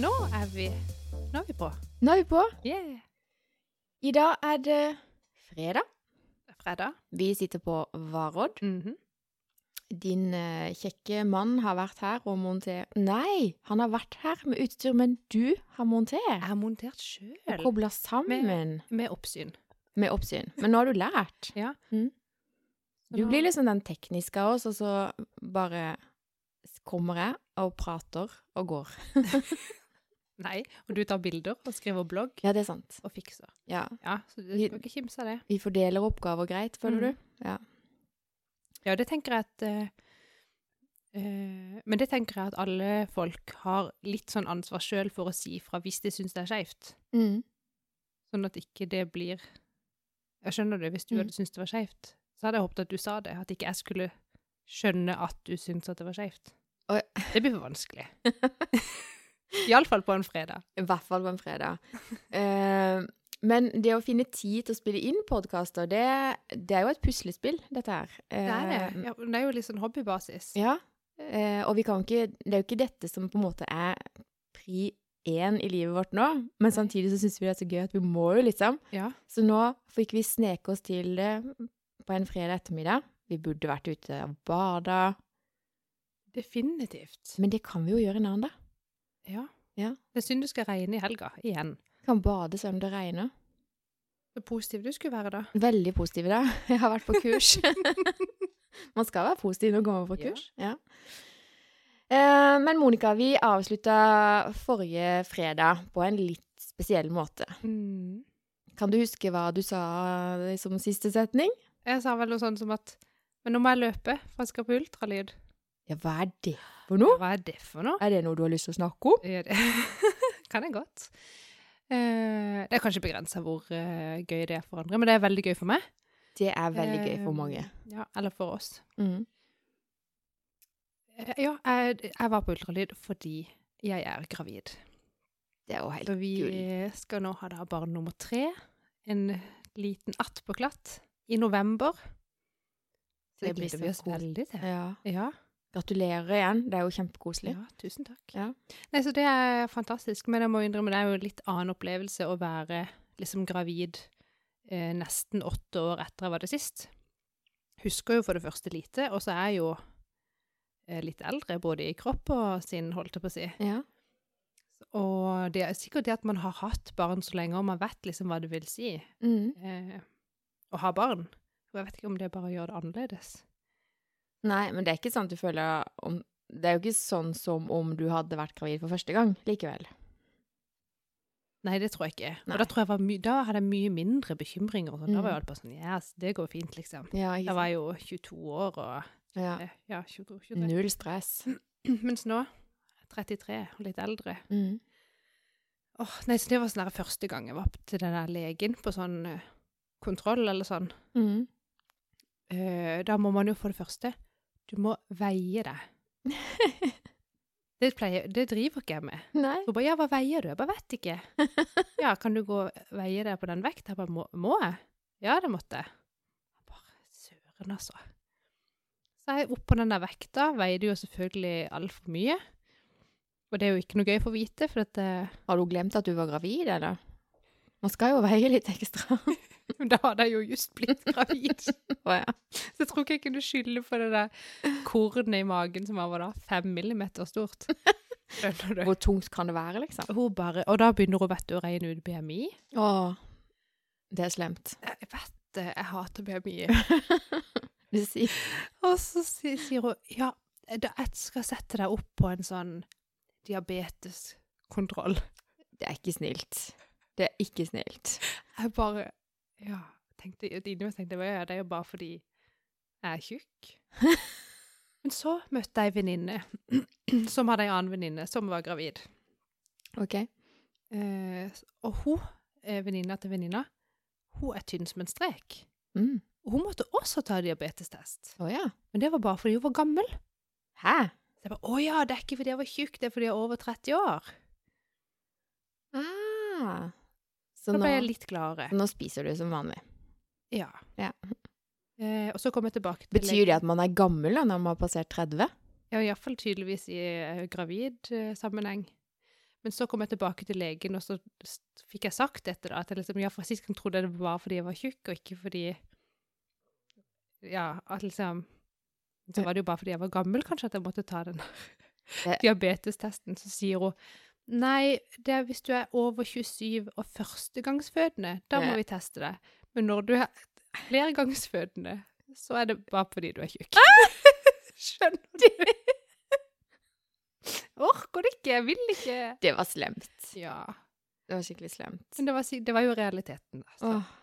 Nå er vi Nå er vi på. Nå er vi på. Yeah. I dag er det fredag. Det er fredag. Vi sitter på Varodd. Mhm. Din eh, kjekke mann har vært her og montert Nei, han har vært her med utstyr, men du har montert. Jeg har montert Og sjøl, kobla sammen med oppsyn. med oppsyn. Men nå har du lært. Ja. Mm. Du blir liksom den tekniske av oss, og så bare kommer jeg og prater og går. Nei, og du tar bilder og skriver blogg Ja, det er sant. og fikser. Ja. Ja, så du skal ikke kimse av det. Vi fordeler oppgaver greit, føler Mm. du? Ja. Ja, det tenker jeg at uh, uh, Men det tenker jeg at alle folk har litt sånn ansvar sjøl for å si fra hvis de syns det er skeivt. Mm. Sånn at ikke det blir Jeg skjønner det, hvis du Mm. hadde syntes det var skeivt, så hadde jeg håpet at du sa det. At ikke jeg skulle skjønne at du syntes at det var skeivt. Det blir for vanskelig. Iallfall på en fredag. I hvert fall på en fredag. Uh, men det å finne tid til å spille inn podkaster, det, det er jo et puslespill, dette her. Det er det. Eh, Ja, det er jo litt sånn hobbybasis. Ja. Uh, og vi kan ikke Det er jo ikke dette som på en måte er pri én i livet vårt nå, men samtidig så syns vi det er så gøy at vi må jo, liksom. Ja. Så nå fikk vi sneke oss til det på en fredag ettermiddag. Vi burde vært ute og bada, Definitivt. men det kan vi jo gjøre en annen dag. Ja. Ja. Det er synd det skal regne i helga, igjen. Kan bade selv om det regner. Så positiv du skulle være da. Veldig positiv i dag. Jeg har vært på kurs. Man skal være positiv når man kommer på kurs. Ja. Eh, men Monica, vi avslutta forrige fredag på en litt spesiell måte. Mm. Kan du huske hva du sa eh, som siste setning? Jeg sa vel noe sånt som at Men nå må jeg løpe, for jeg skal på ultralyd. Ja, hva er det for noe? Hva er det for noe? Er det noe du har lyst til å snakke om? Ja, det kan jeg godt. Eh, det er kanskje begrensa hvor eh, gøy det er for andre, men det er veldig gøy for meg. Det er veldig gøy for Eh, mange. Ja, Eller for oss. Mm. Ja, jeg, jeg var på ultralyd fordi jeg er gravid. Det er jo helt Så vi gull. skal nå ha da barn nummer tre. En liten attpåklatt i november. Så Det gleder vi oss veldig til. Ja. Ja, Gratulerer igjen. Det er jo kjempekoselig. ja, tusen takk. Ja. Nei, så det er fantastisk, men jeg må innrømme det er jo en litt annen opplevelse å være liksom gravid eh, nesten åtte år etter jeg var det sist. Husker jo for det første lite, og så er jeg jo eh, litt eldre, både i kropp og sinn, holdt jeg på å si. ja. Og det er sikkert det at man har hatt barn så lenge, og man vet liksom hva det vil si Mm. eh, å ha barn. Og jeg vet ikke om det bare gjør det annerledes. Nei, men det er ikke sånn at du føler om Det er jo ikke sånn som om du hadde vært gravid for første gang likevel. Nei, det tror jeg ikke. Nei. Og da, tror jeg da hadde jeg mye mindre bekymringer. og sånn. Da Mm. var jo alt bare sånn Yes, det går fint, liksom. Ja, da var jo 22 år og ja. eh, Ja, 22, 23. Null stress. Mens nå 33 og litt eldre. Mm. Åh, nei, så Det var sånn der første gang jeg var til den der legen på sånn uh, kontroll eller sånn. Mm. Uh, da må man jo for det første Du må veie deg. Det, pleier, det driver ikke jeg med. Nei. Hun bare 'ja, hva veier du?' Jeg bare 'vet ikke'. 'Ja, kan du gå og veie deg på den vekta?' Jeg bare 'må, må jeg?' 'Ja, det måtte jeg'. Bare Søren, altså. Så jeg opp på den der vekta, veide jo selvfølgelig altfor mye. Og det er jo ikke noe gøy for å vite, for at eh, Har du glemt at du var gravid, eller? Man skal jo veie litt ekstra. da hadde jeg jo just blitt gravid. oh, ja. Så jeg tror ikke jeg kunne skylde på det der kornet i magen som var da fem millimeter stort. Hvor tungt kan det være, liksom? Hun bare, og da begynner hun vet du, å regne ut BMI. Å, det er slemt. Jeg vet det, jeg hater BMI. Og så sier hun ja, jeg skal sette deg opp på en sånn diabeteskontroll. Det er ikke snilt. Det er ikke snilt. Jeg bare ja, tenkte, innimellom tenkte jeg ja, det er jo bare fordi jeg er tjukk. Men så møtte jeg ei venninne som hadde ei annen venninne som var gravid. OK. Eh, og hun, eh, venninna til venninna, hun er tynn som en strek. Mm. Hun måtte også ta diabetestest. Oh, ja. Men det var bare fordi hun var gammel. Hæ? Så jeg bare, å ja, det er ikke fordi jeg var tjukk, det er fordi jeg er over 30 år. Ah. Så Da ble jeg litt gladere. nå spiser du som vanlig. Ja. Ja. Eh, og så kom jeg tilbake til Betyr det at man er gammel da, når man har passert 30? Ja, iallfall tydeligvis i uh, gravid uh, sammenheng. Men så kom jeg tilbake til legen, og så fikk jeg sagt dette, da. At jeg liksom, ja, for sist trodde jeg det var fordi jeg var tjukk, og ikke fordi Ja, at liksom Så var det jo bare fordi jeg var gammel, kanskje, at jeg måtte ta den diabetestesten. Så sier hun Nei, det er hvis du er over 27 og førstegangsfødende, da må vi teste det. Men når du er flergangsfødende, så er det bare fordi du er tjukk. Skjønner du? Orker det ikke, jeg vil ikke. Det var slemt. Ja. Det var skikkelig slemt. Men det var, det var jo realiteten. da, Oh.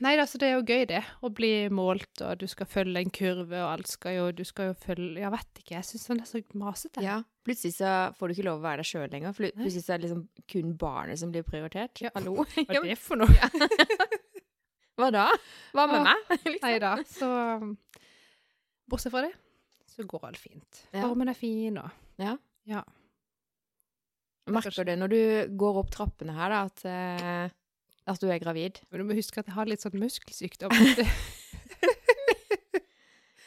Nei da, så det er jo gøy, det. Å bli målt, og du skal følge en kurve, og alt skal jo Du skal jo følge Jeg vet ikke, jeg syns han er så masete. ja. Plutselig så får du ikke lov å være deg sjøl lenger. Plu- Plutselig så er det liksom kun barnet som blir prioritert. Ja. Hallo? Hva er det for noe? Hva da? Hva med ah, meg? Liksom. Nei da, så um, Bortsett fra det, så går alt fint. Ja. Formen er fin, og Ja. Ja. Merker du når du går opp trappene her, da, at, eh, at du er gravid? Men du må huske at jeg har litt sånn muskelsykdom.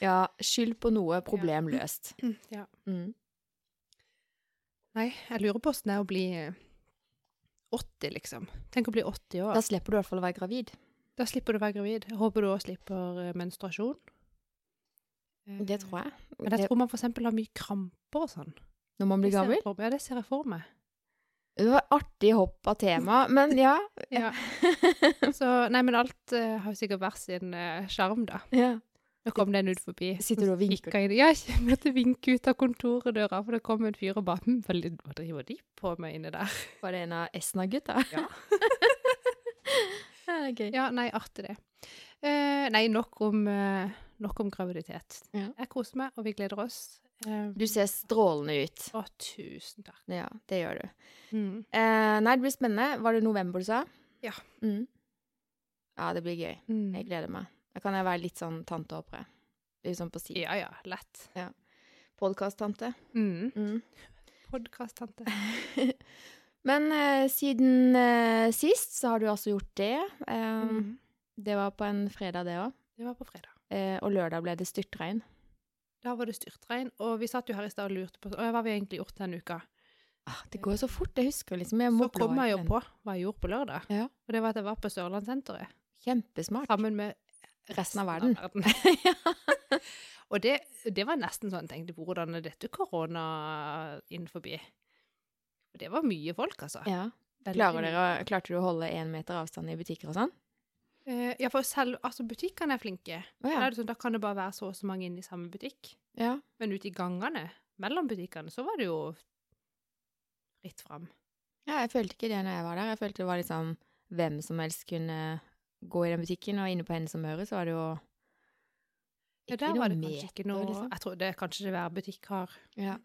Ja, skyld på noe, problem løst. ja. Mm. Nei, jeg lurer på åssen det er å bli eh, 80, liksom. Tenk å bli 80 år. Da slipper du i hvert fall å være gravid. Da slipper du å være gravid. Jeg håper du òg slipper eh, menstruasjon. Eh, Det tror jeg. Men jeg tror man eksempel har mye kramper og sånn. når man blir gammel. Ja, det ser jeg for meg. Det var artig hopp av tema, men ja. Ja. Så, nei, men alt uh, har sikkert hver sin sjarm, uh, da. ja. Nå kom det en ut forbi. Sitter du og vinker? Gikk Ja, jeg måtte vinke ut av kontordøra, for det kom en fyr og ba hm, Hva driver de på med inne der? Var det en av Esna-gutta? Ja. ja, gøy. Ja, nei, artig det. Uh, nei, nok om, uh, nok om graviditet. Ja. Jeg koser meg, og vi gleder oss. Uh, Du ser strålende ut. Å, tusen takk. Ja, det gjør du. Mm. Nei, det blir spennende. Var det november du sa? Ja. Mm. Ja, det blir gøy. Mm. Jeg gleder meg. Da kan jeg være litt sånn tante Åpre. Litt sånn på si. Ja, ja, lett. Podkast-tante. Mm. Mm. Podkast-tante. Men eh, siden eh, sist så har du altså gjort det. Eh, Mm. Det var på en fredag, det òg. Det var på fredag. Eh, og lørdag ble det styrtregn. Da var det styrtregn, og vi satt jo her i stad og lurte på hva vi egentlig gjort denne uka. Ah, det går så fort. Jeg husker liksom jeg Så kom jeg jo på hva jeg gjorde på lørdag. Ja. Og det var at jeg var på Sørlandssenteret Kjempesmart. sammen med Resten av verden. verden. og det, det var nesten sånn jeg tenkte hvordan er dette korona innenfor? Og det var mye folk, altså. Ja. Dere, klarte du å holde én meter avstand i butikker og sånn? Uh, ja, for selv, altså butikkene er flinke. Oh, ja. er det sånn, da kan det bare være så og så mange inne i samme butikk. ja. Men ute i gangene, mellom butikkene, så var det jo fritt fram. Ja, jeg følte ikke det når jeg var der. Jeg følte det var liksom hvem som helst kunne gå i den butikken, og inne på hennes omøre så var det jo Ja, ikke der noe var det kanskje meter, ikke noe liksom. Jeg tror det er kanskje hver butikk har Ja,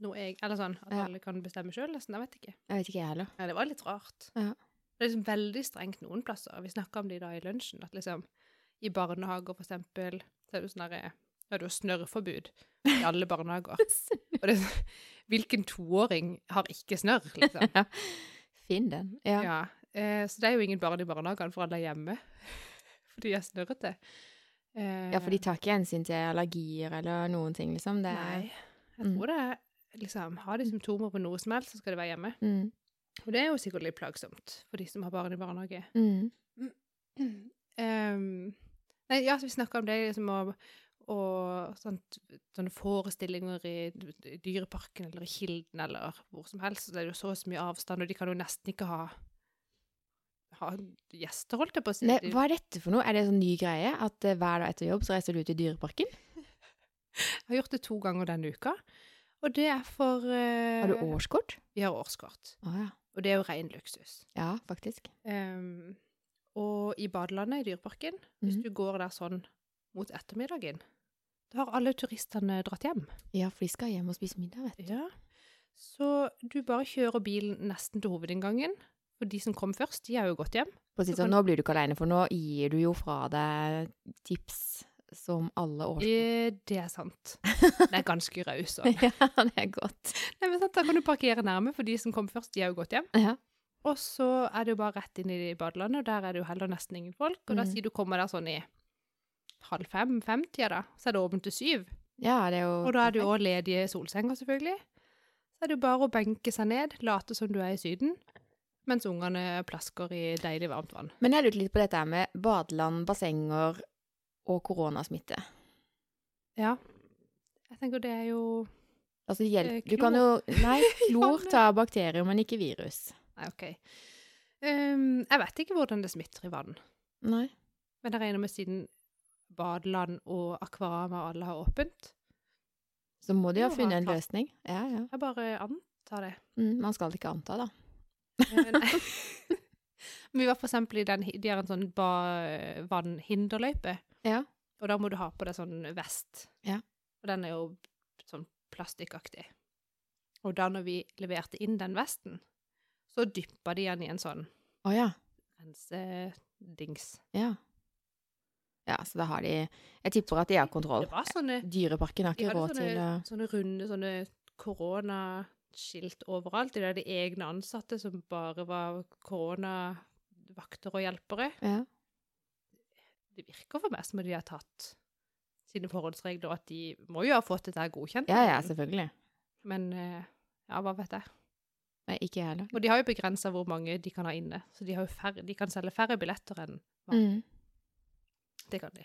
noe jeg Eller sånn at Ja. alle kan bestemme sjøl, nesten. Jeg vet ikke. jeg vet ikke jeg heller. Ja, det var litt rart. Ja. Det er liksom veldig strengt noen plasser. Vi snakka om det i dag i lunsjen, at liksom i barnehager, for eksempel, så er det jo sånn derre ja, du har snørrforbud i alle barnehager. Og det sånn Hvilken toåring har ikke snørr, liksom? ja. Finn den. Ja. Ja. Eh, så det er jo ingen barn i barnehagene, for alle er hjemme. For de er snørrete. Eh, ja, for de tar ikke hensyn til allergier eller noen ting, liksom. Det er Nei. Jeg Mm. tror det er liksom Har de symptomer på noe som helst, så skal de være hjemme. mm. Og det er jo sikkert litt plagsomt for de som har barn i barnehage. Mm. Um, nei, ja, så vi snakka om det liksom å og sånt, sånne forestillinger i d- Dyreparken eller i Kilden eller hvor som helst, så det er jo så så mye avstand, og de kan jo nesten ikke ha, ha gjester, holdt jeg på å si. Nei, hva er dette for noe? Er det en sånn ny greie? At eh, hver dag etter jobb så reiser du ut i Dyreparken? Jeg har gjort det to ganger denne uka, og det er for uh, Har du årskort? Vi har årskort, Oh, ja. og det er jo ren luksus. Ja, faktisk. Um, og i badelandet i Dyreparken, hvis Mhm. du går der sånn mot ettermiddagen, da har alle turistene dratt hjem. Ja, for de skal hjem og spise middag, vet du. Ja. Så du bare kjører bilen nesten til hovedinngangen, for de som kom først, de har jo gått hjem. Si Så sånn, nå blir du ikke alene, for nå gir du jo fra deg tips som alle årskort. Eh, det er sant. Det er ganske raus. også. ja, det er godt. Nei, men sant, Da kan du parkere nærme, for de som kom først, de har jo gått hjem. Ja. Og så er det jo bare rett inn i badelandet, og der er det jo heller nesten ingen folk. Og da Mhm. sier du kommer der sånn i halv fem, femtida da, så er det åpent til syv. ja, det er jo Og da er det jo òg ledige solsenger, selvfølgelig. Så er det jo bare å benke seg ned, late som du er i Syden, mens ungene plasker i deilig varmt vann. Men jeg lurte litt på dette med badeland, bassenger og koronasmitte. Ja. Jeg tenker det er jo Altså, hjelp Eh, Du kan jo Nei, klor tar bakterier, men ikke virus. Nei, OK. Um, jeg vet ikke hvordan det smitter i vann. Nei. Men jeg regner med siden badeland og akvarium og alle har åpent. Så må de ha funnet en løsning. Ja, ja. Jeg bare antar det. Mm, man skal ikke anta, da. Vi var for eksempel i den, de har en sånn vannhinderløype, Ja. og da må du ha på deg sånn vest. Ja. Og den er jo sånn plastikkaktig. Og da når vi leverte inn den vesten, så dyppa de den i en sånn oh, ja. rensedings. Ja. Ja, så da har de Jeg tipper at de har kontroll. Det var sånne, Dyreparken har ikke råd til sånne runde sånne koronaskilt overalt. De hadde egne ansatte som bare var koronavakter og hjelpere. Ja. det virker for meg som at de har tatt sine forholdsregler, og at de må jo ha fått dette godkjent. ja, ja, selvfølgelig. Men eh, ja, hva vet jeg. Nei, ikke jeg heller. Og de har jo begrensa hvor mange de kan ha inne, så de, har jo færre, de kan selge færre billetter enn Mm. det kan de.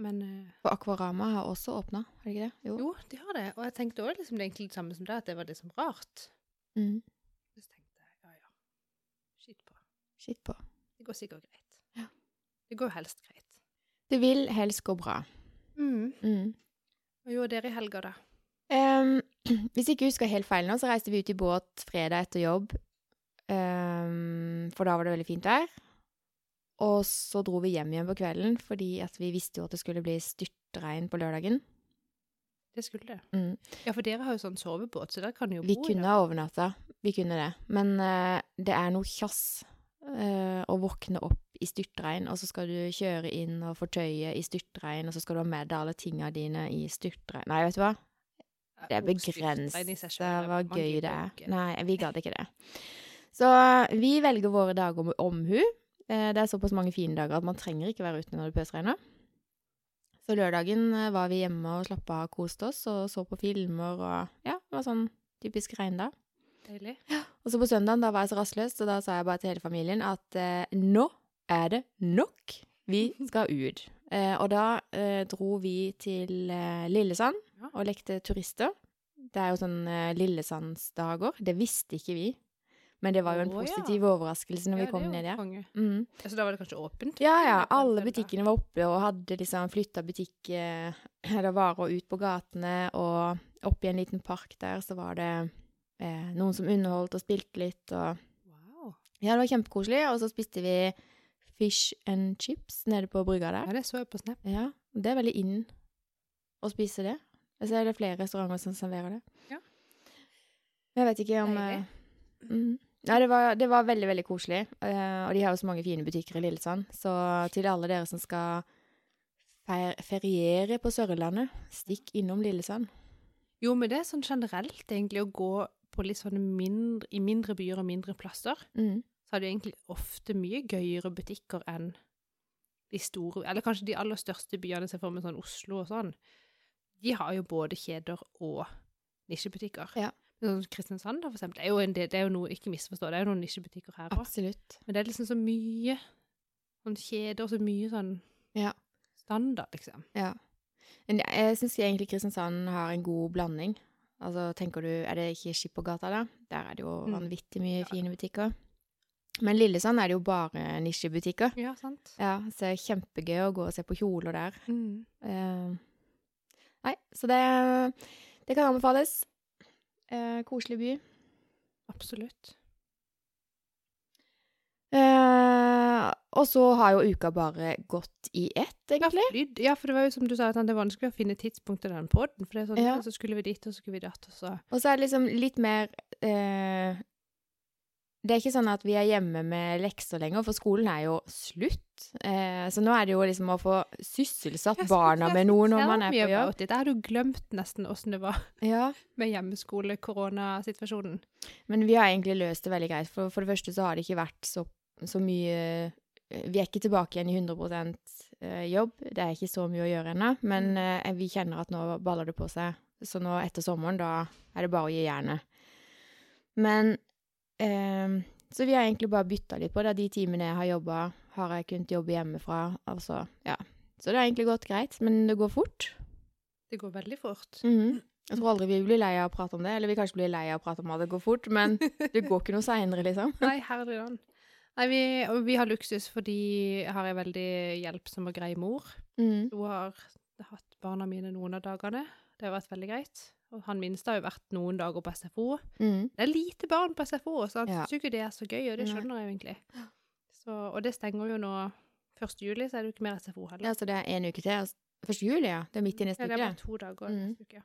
Men eh, For Akvarama har også åpna, har de ikke det? Jo. jo, de har det. Og jeg tenkte òg liksom det egentlig det samme som deg, at det var liksom rart. Mm. Så tenkte jeg ja, ja, skitt på. Skitt på. Det går sikkert greit. Ja. Det går helst greit. Det vil helst gå bra. Mm. Mm. Hva gjorde dere i helga, da? Um, hvis jeg ikke husker helt feil nå, så reiste vi ut i båt fredag etter jobb. Um, for da var det veldig fint vær. Og så dro vi hjem igjen på kvelden, fordi at vi visste jo at det skulle bli styrtregn på lørdagen. Det skulle det. Mm. Ja, for dere har jo sånn sovebåt, så der kan jo Vi bo kunne ha overnatta, vi kunne det. Men uh, det er noe kjass uh, å våkne opp i styrtregn, og så skal du kjøre inn og fortøye i styrtregn, og så skal du ha med deg alle tinga dine i styrtregn. Nei, vet du hva? Det er begrenset hva gøy det er. Nei, vi gadd ikke det. Så vi velger våre dager med omhu. Eh, Det er såpass mange fine dager at man trenger ikke være ute når det pøsregner. Så lørdagen eh, var vi hjemme og slappa av, koste oss og så på filmer og Ja, det var sånn typisk regndag. Deilig. Og så på søndagen, da var jeg så rastløs, så da sa jeg bare til hele familien at eh, nå er det nok. Vi skal ut. Eh, og da eh, dro vi til eh, Lillesand Ja. og lekte turister. Det er jo sånn Lillesandsdager. Det visste ikke vi. Men det var jo en Å, ja. positiv overraskelse når vi kom ned der. Mm. Så da var det kanskje åpent? Ja, ja. Alle butikkene var oppe og hadde liksom flytta butikk eh, eller varer ut på gatene. Og oppi en liten park der så var det eh, noen som underholdt og spilte litt. Og Wow. ja, det var kjempekoselig. Og så spiste vi fish and chips nede på brygga der. Ja, det så jeg på Snap. Ja, det er veldig inn å spise det. Jeg ser det er flere restauranter som serverer det. Ja. Jeg vet ikke om Deilig. eh, mm. Nei, det var, det var veldig, veldig koselig. Uh, og de har jo så mange fine butikker i Lillesand. Så til alle dere som skal fer feriere på Sørlandet, stikk innom Lillesand. Jo, men det er sånn generelt egentlig å gå på litt sånne mindre, i mindre byer og mindre plasser. Mm. Så er det egentlig ofte mye gøyere butikker enn de store, eller kanskje de aller største byene, ser for meg sånn Oslo og sånn. De har jo både kjeder og nisjebutikker. Ja. Sånn Kristiansand, for eksempel. Det er jo, en del, det er jo noe, ikke misforstå, det er jo noen nisjebutikker her òg. Absolutt. Men det er liksom så mye sånn kjeder og så mye sånn Ja. standard, liksom. Ja. Men jeg- syns egentlig Kristiansand har en god blanding. Altså, tenker du, Er det ikke Skippergata, da? Der er det jo Mm. vanvittig mye Ja. fine butikker. Men Lillesand er det jo bare nisjebutikker. Ja, sant. Ja, så det er kjempegøy å gå og se på kjoler der. Mm. Uh, nei, så det, det kan anbefales. Eh, koselig by. Absolutt. Eh, og så har jo uka bare gått i ett, Ja, egentlig. flydd. ja, for det var jo som du sa, at det er vanskelig å finne tidspunkt til den podden. For det er sånn, Ja. ja. så skulle vi dit, og så skulle vi datt, og så Og så er det liksom litt mer eh, Det er ikke sånn at vi er hjemme med lekser lenger, for skolen er jo slutt. Eh, så nå er det jo liksom å få sysselsatt barna med noe når man er på jobb. Det har du glemt nesten åssen det var Ja, med hjemmeskole-koronasituasjonen. Men vi har egentlig løst det veldig greit. For, for det første så har det ikke vært så, så mye Vi er ikke tilbake igjen i 100 eh, jobb. Det er ikke så mye å gjøre ennå. Men Mm. eh, vi kjenner at nå baller det på seg Så nå etter sommeren, da er det bare å gi jernet. Men eh, Så vi har egentlig bare bytta litt på det. De timene jeg har jobba, har jeg kunnet jobbe hjemmefra. Altså, ja. Så det har egentlig gått greit, men det går fort. Det går veldig fort. Mhm. Jeg tror aldri vi blir lei av å prate om det. Eller vi kanskje blir lei av å prate om at det går fort, men det går ikke noe seinere, liksom. Nei, herlig. Nei, vi, og vi har luksus fordi jeg har ei veldig hjelpsom og grei mor. Mm. Hun har hatt barna mine noen av dagene. Det har vært veldig greit. Han minste har jo vært noen dager på SFO. Mm. Det er lite barn på SFO, så han Ja. syns ikke det er så gøy, og det Nei. skjønner jeg jo egentlig. Så, og det stenger jo nå 1. juli, så er det jo ikke mer SFO heller. Ja, så det er en uke til. altså, Første juli, ja. Det er midt i neste uke? Ja, det er bare to dager Mm. neste uke.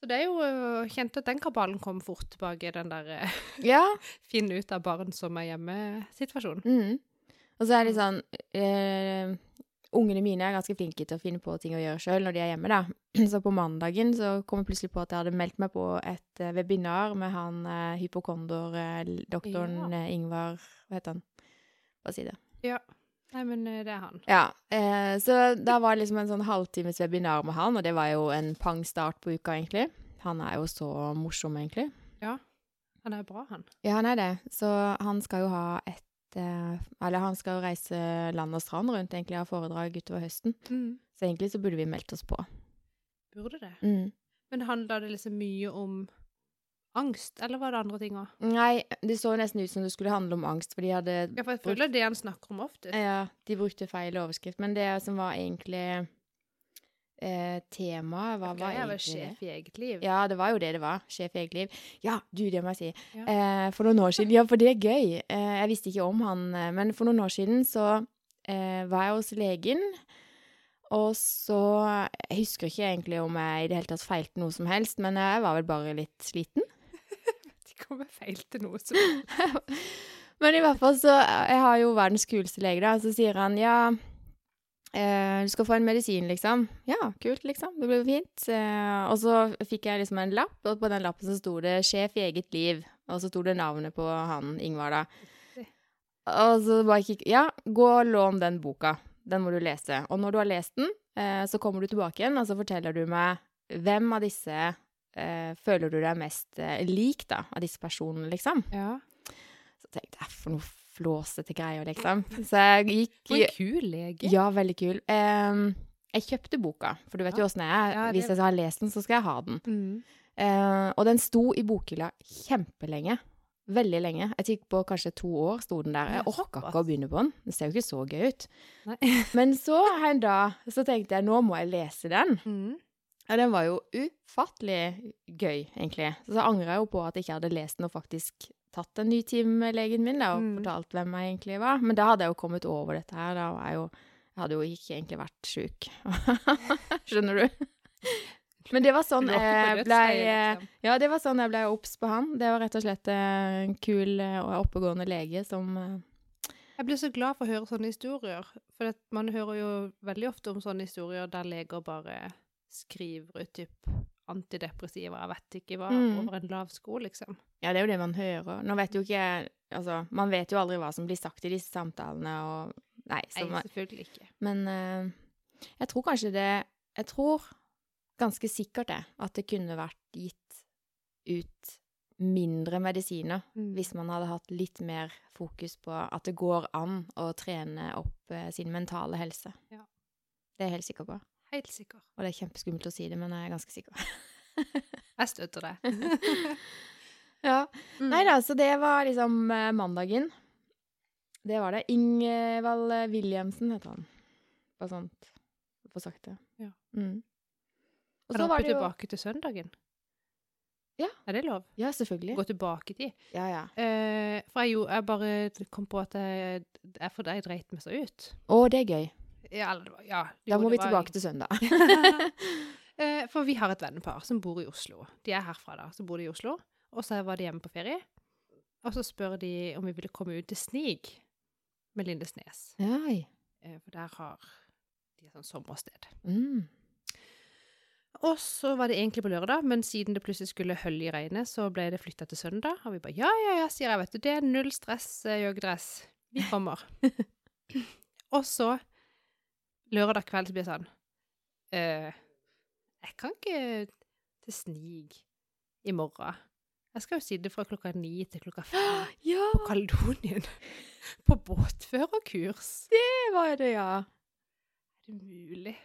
Så det er jo øh, kjent at den kabalen kom fort tilbake, den der øh, Ja. finne ut av barn som er hjemme-situasjonen. Mm. Og så er det sånn eh, Ungene mine er ganske flinke til å finne på ting å gjøre sjøl når de er hjemme, da. Så på mandagen så kom jeg plutselig på at jeg hadde meldt meg på et eh, webinar med han eh, hypokonder-doktoren Ja. eh, Ingvar Hva heter han? Bare si det. Ja. Nei, men det er han. Ja, eh, så da var det liksom en sånn halvtimes webinar med han, og det var jo en pang start på uka, egentlig. Han er jo så morsom, egentlig. Ja. Han er bra, han. Ja, han er det. Så han skal jo ha et eh, Eller han skal jo reise land og strand rundt, egentlig, ha foredrag utover høsten. Så egentlig så burde vi meldt oss på. Burde det. Mm. Men handla det liksom mye om angst, eller var det andre ting òg? Nei, det så nesten ut som det skulle handle om angst, for de hadde Ja, for jeg føler det han snakker om ofte. Ja, de brukte feil overskrift. Men det som var egentlig eh, temaet, hva var er vel egentlig det? sjef i eget liv. Ja, det var jo det det var. Sjef i eget liv. Ja, du, det må jeg si. Ja. Eh, for noen år siden Ja, for det er gøy. Eh, jeg visste ikke om han, eh, men for noen år siden så eh, var jeg hos legen. Og så Jeg husker ikke egentlig om jeg i det hele tatt feilte noe som helst, men jeg var vel bare litt sliten. ikke kommer jeg til noe som helst. Men i hvert fall så Jeg har jo verdens kuleste lege, da. Så sier han ja eh, Du skal få en medisin, liksom. Ja, kult, liksom. Det blir jo fint. Eh, og så fikk jeg liksom en lapp, og på den lappen så sto det 'Sjef i eget liv'. Og så sto det navnet på han Ingvar, da. Og så bare kikk Ja, gå og lån den boka. Den må du lese. Og når du har lest den, eh, så kommer du tilbake igjen, og så forteller du meg hvem av disse eh, føler du deg mest lik, da, av disse personene, liksom. Ja. Så tenkte jeg, for noe flåsete greier, liksom. Så jeg For gikk en kul lege. Ja, veldig kul. Um, jeg kjøpte boka, for du vet jo åssen jeg er. Ja, det- Hvis jeg har lest den, så skal jeg ha den. Mm. Uh, og den sto i bokhylla kjempelenge. Veldig lenge. Jeg tikk på kanskje to år sto den der. Jeg orka ikke å begynne på den. Det ser jo ikke så gøy ut. Men så en dag så tenkte jeg nå må jeg lese den. Mm. Ja, den var jo ufattelig gøy, egentlig. Så, så angra jeg jo på at jeg ikke hadde lest den og faktisk tatt en ny time med legen min da, og Mm. fortalt hvem jeg egentlig var. Men da hadde jeg jo kommet over dette her. Da var jeg jo Jeg hadde jo ikke egentlig vært sjuk. Skjønner du? Men det var sånn jeg ble liksom. Ja, det var sånn jeg ble obs på han. Det var rett og slett eh, en kul eh, og oppegående lege som eh, Jeg blir så glad for å høre sånne historier. For man hører jo veldig ofte om sånne historier der leger bare skriver ut typ antidepressiva, jeg vet ikke hva, Mm. over en lav sko, liksom. Ja, det er jo det man hører. Nå vet jo ikke Altså, man vet jo aldri hva som blir sagt i disse samtalene, og Nei, så Nei, selvfølgelig ikke. Men uh, jeg tror kanskje det Jeg tror ganske sikkert det, at det kunne vært gitt ut mindre medisiner Mm. hvis man hadde hatt litt mer fokus på at det går an å trene opp uh, sin mentale helse. Ja. Det er jeg helt sikker på. Helt sikker. Og det er kjempeskummelt å si det, men jeg er ganske sikker. Jeg støtter det. ja. Mm. Nei da, så det var liksom eh, mandagen. Det var det. Ingvald eh, Williamsen heter han. Bare sånt. Få sagt det. Ja. Mm. Og Kan så var hoppe tilbake til søndagen? Ja. Er det lov? Ja, selvfølgelig. Gå tilbake i tid? Ja, ja. Eh, for jeg, jo, jeg bare kom på at jeg, jeg, jeg dreit meg så ut. Å, det er gøy. Ja, eller det var- ja. Da må vi tilbake til søndag. Eh, For vi har et vennepar som bor i Oslo. De er herfra, da. Så bor de i Oslo. Og så var de hjemme på ferie. Og så spør de om vi ville komme ut til Snig med Lindesnes. Oi. Eh, For der har de et sånt sommersted. Mm. Og så var det egentlig på lørdag, men siden det plutselig skulle hølje i regnet, så ble det flytta til søndag. Og vi bare ja, ja, ja, sier jeg, vet du. Det er null stress, eh, joggedress. Vi kommer. og så, lørdag kveld, så blir det sånn eh, Jeg kan ikke til Snig i morgen. Jeg skal jo sitte fra klokka ni til klokka fem Ja, på Kaledonien. På båtførerkurs. det var det, ja. Er det mulig?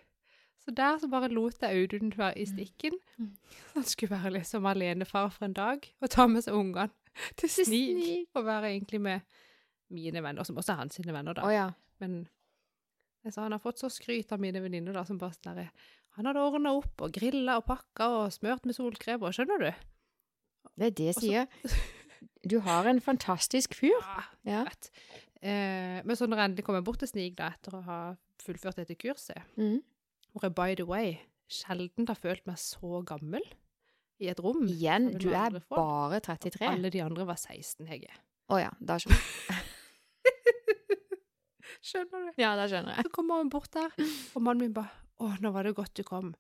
Så der så bare lot jeg Audun være i stikken. Mm. Han skulle være liksom alenefar for en dag og ta med seg ungene til. Snig. Og være egentlig med mine venner, som også er hans sine venner, da. Oh, ja. Men jeg sa, han har fått så skryt av mine venninner, som bare sånn Han hadde ordna opp og grilla og pakka og smørt med solkrem, og skjønner du? Det er det jeg sier. Du har en fantastisk fyr. Ja, vet. Eh, men så når jeg endelig kommer bort til Snig, da, etter å ha fullført dette kurset, Mm. hvor jeg by the way sjelden har følt meg så gammel i et rom. Igjen, du er bare 33. Å Alle de andre var 16, Hegge. ja, da skjønner jeg. Skjønner du? Ja, det skjønner jeg. Så kommer hun bort der, og mannen min bare Å, nå var det godt du kom.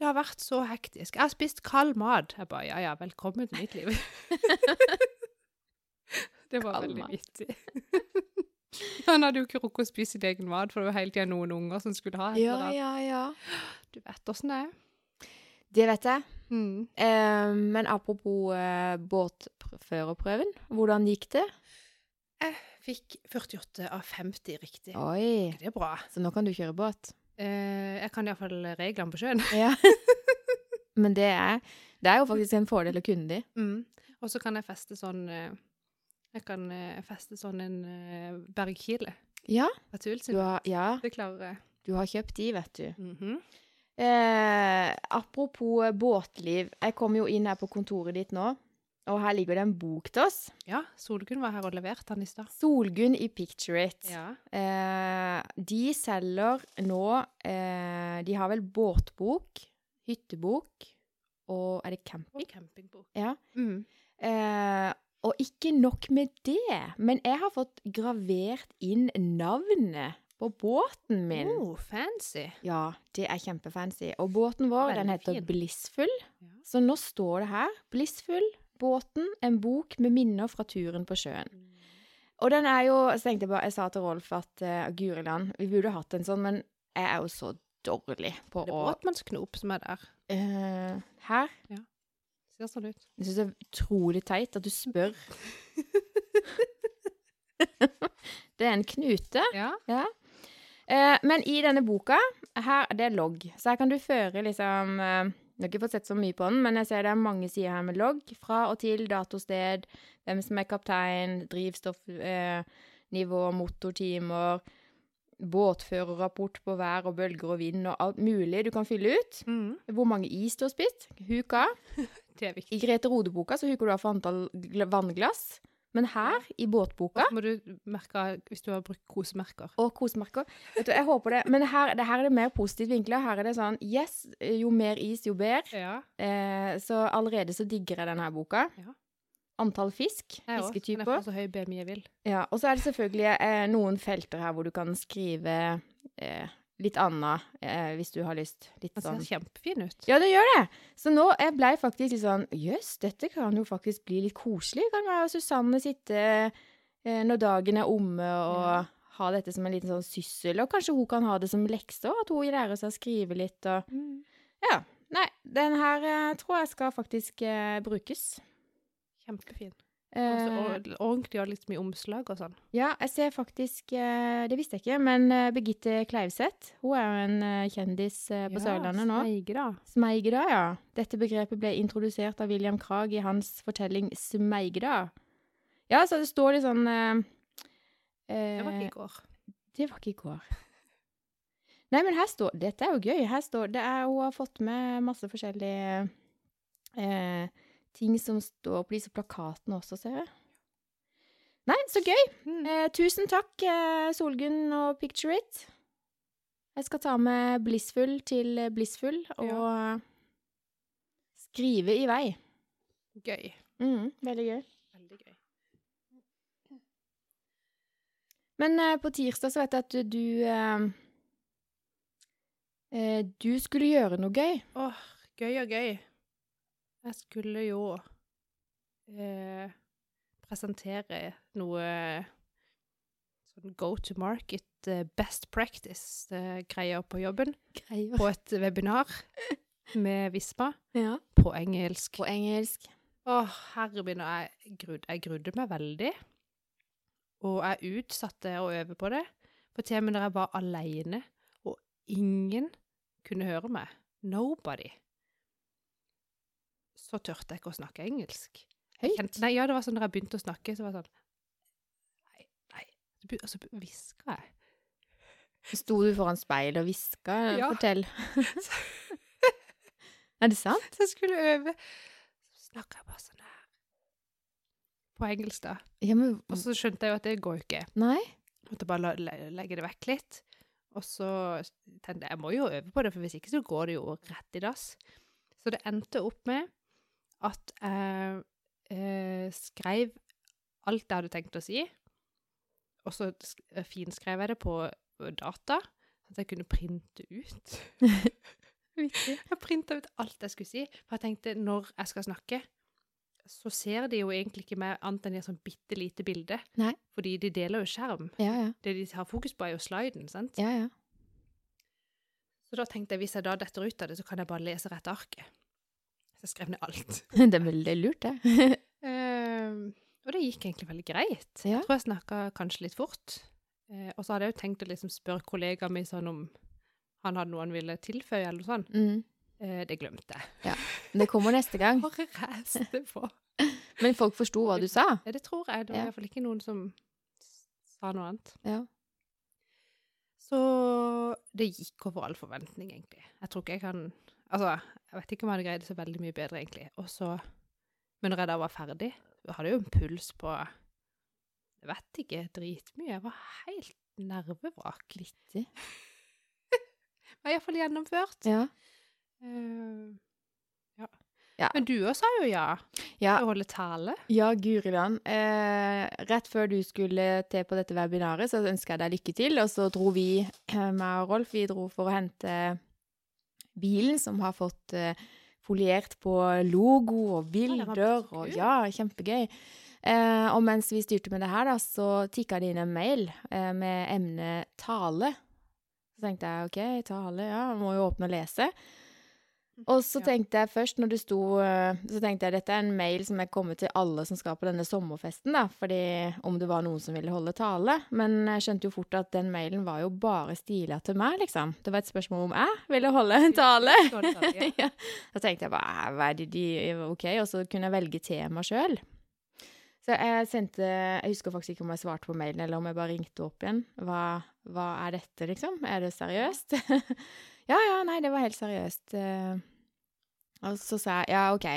Det har vært så hektisk. Jeg har spist kald mat. Jeg bare Ja ja, velkommen til mitt liv. det var Kald veldig vittig. Han hadde jo ikke rukket å spise sin egen mat, for det var hele tida noen unger som skulle ha et Ja, eller annet. ja, ja. Du vet åssen det er. Det vet jeg. Mm. Eh, men apropos eh, båtførerprøven, hvordan gikk det? Jeg fikk 48 av 50 riktig. Oi, Det er bra. så nå kan du kjøre båt. Eh, jeg kan iallfall reglene på sjøen. Ja. Men det er, det er jo faktisk en fordel å kunne de. Mm. Og så kan jeg feste sånn eh, Jeg kan eh, feste sånn en bergkile. Ja, du har, ja, Det klarer jeg. du har kjøpt de, vet du. Mhm. Eh, apropos båtliv. Jeg kom jo inn her på kontoret ditt nå, og her ligger det en bok til oss. Ja, Solgunn var her og leverte den i stad. Solgunn i Picture It. Ja. Eh, de selger nå eh, De har vel båtbok, hyttebok og Er det camping? Og campingbok. Ja. Mm. Eh, og ikke nok med det, men jeg har fått gravert inn navnet på båten min. Oh, fancy. Ja, det er kjempefancy. Og båten vår, den heter fin. Blissfull. Ja. Så nå står det her Blissfull, båten, en bok med minner fra turen på sjøen. Og den er jo Så tenkte jeg bare Jeg sa til Rolf at uh, Guriland, vi burde hatt en sånn, men jeg er jo så dårlig på å Det er båtmannsknop som er der. Uh, Her? Ser sånn ut. Jeg syns det er utrolig teit at du spør. det er en knute. Ja. Ja. Uh, men i denne boka, her det er logg. Så her kan du føre liksom eh, Jeg har ikke fått sett så mye på den, men jeg ser det er mange sider her med logg. Fra og til, datosted, hvem som er kaptein, drivstoffnivå, eh, motortimer, båtførerrapport på vær og bølger og vind og alt mulig du kan fylle ut. Mm. Hvor mange is du har spist. Huka. Det er viktig. I Grete Rode-boka så huker du av for antall gl- vannglass. Men her, i båtboka så må du merke hvis du har brukt kosemerker. Og kosemerker. Vet du, jeg håper det. Men her, det, her er det mer positivt vinkla. Her er det sånn Yes, jo mer is, jo bedre. Ja. Eh, så allerede så digger jeg denne boka. Ja. Antall fisk. Jeg òg. Men jeg også. får så høy BMI jeg vil. Ja, og så er det selvfølgelig eh, noen felter her hvor du kan skrive eh, litt anna, eh, hvis du har lyst. Litt sånn. Det ser kjempefin ut. Ja, det gjør det. Så nå jeg ble faktisk litt sånn Jøss, dette kan jo faktisk bli litt koselig. Kan jeg og Susanne sitte eh, når dagen er omme og Ja. ha dette som en liten sånn syssel. Og kanskje hun kan ha det som lekse òg, at hun lærer seg å skrive litt og Mm. Ja. Nei, den her eh, tror jeg skal faktisk eh, brukes. Kjempefin. Eh, Og så ordentlig og litt mye omslag og sånn. ja, jeg ser faktisk eh, Det visste jeg ikke, men eh, Birgitte Kleivseth, hun er jo en eh, kjendis eh, på Sørlandet nå. Smeigra. Smeigra, ja. Dette begrepet ble introdusert av William Krag i hans fortelling Smeigda. Ja, så det står litt sånn eh, Det var ikke eh, i går. Det var ikke i går. Nei, men her står Dette er jo gøy. Her står det er, Hun har fått med masse forskjellige eh, ting som står på disse plakatene også, ser jeg. Nei, så gøy! Mm. Eh, tusen takk, eh, Solgunn og Picture It. Jeg skal ta med Blissfull til Blissful og skrive i vei. Gøy. Mm, veldig gøy. Veldig gøy. Men eh, på tirsdag så vet jeg at du eh, eh, Du skulle gjøre noe gøy. Åh, gøy og gøy. Jeg skulle jo eh, presentere noe sånn go to market, eh, best practice-greier på jobben. Greier. På et webinar. med Visma Ja. på engelsk. På engelsk. Å, herre min, jeg, grud, jeg grudde meg veldig. Og jeg utsatte å øve på det. For til og med når jeg var alene, og ingen kunne høre meg, nobody, så turte jeg ikke å snakke engelsk. Kjente, nei, ja, det var sånn når jeg begynte å snakke, så var det sånn Nei, nei. Og så hviska jeg. Sto du foran speilet og hviska? Ja. Fortell. er det sant? Så jeg skulle øve. Så snakka jeg bare sånn her. På engelsk, da. Ja, men Og så skjønte jeg jo at det går jo ikke. Nei? Måtte bare legge det vekk litt. Og så tenkte jeg jeg må jo øve på det, for hvis ikke så går det jo rett i dass. Så det endte opp med at jeg eh, skrev alt jeg hadde tenkt å si, og så eh, finskrev jeg det på data, så at jeg kunne printe ut. Jeg printa ut alt jeg skulle si, for jeg tenkte når jeg skal snakke, så ser de jo egentlig ikke meg annet enn et sånn bitte lite bilde. Nei. Fordi de deler jo skjerm. Ja, ja. Det de har fokus på, er jo sliden, sant? Ja, ja. Så da tenkte jeg hvis jeg da detter ut av det, så kan jeg bare lese rett arket. Så jeg skrev ned alt. Det er veldig lurt, det. uh, og det gikk egentlig veldig greit. Ja. Jeg tror jeg snakka kanskje litt fort. Uh, og så hadde jeg jo tenkt å liksom spørre kollegaen min sånn om han hadde noe han ville tilføye, eller noe sånt. Mm. Uh, det glemte jeg. Ja. Det kommer neste gang. Bare reiste på. Men folk forsto hva du sa? Ja, det tror jeg. Det var Ja. iallfall ikke noen som sa noe annet. Ja. Så det gikk over all forventning, egentlig. Jeg tror ikke jeg kan Altså, jeg vet ikke om jeg hadde greid det så veldig mye bedre, egentlig. Og så Men når jeg da var ferdig, jeg hadde jo en puls på Jeg vet ikke, dritmye. Jeg var helt nervevrak. Vittig. Jeg var iallfall gjennomført. Ja. Uh, ja. Ja. Men du òg sa jo ja Ja, til å holde tale. ja Guri land. Eh, rett før du skulle til på dette webinaret, så ønska jeg deg lykke til. Og så dro vi, eh, meg og Rolf, vi dro for å hente bilen som har fått eh, foliert på logo og bilder. og. Ja, kjempegøy. Eh, og mens vi styrte med det her, da, så tikka det inn en mail eh, med emnet tale. Så tenkte jeg OK, tale, ja, må jo åpne og lese. Og så tenkte jeg først, når du sto eh, Så tenkte jeg dette er en mail som er kommet til alle som skal på denne sommerfesten, da, fordi om det var noen som ville holde tale. Men jeg skjønte jo fort at den mailen var jo bare stila til meg, liksom. Det var et spørsmål om jeg ville holde en tale. Ja. ja. Da tenkte jeg bare hva er det de OK, og så kunne jeg velge tema sjøl. Så jeg sendte Jeg husker faktisk ikke om jeg svarte på mailen, eller om jeg bare ringte opp igjen. Hva, hva er dette, liksom? Er det seriøst? ja, ja, nei, det var helt seriøst. Og så sa jeg ja, OK.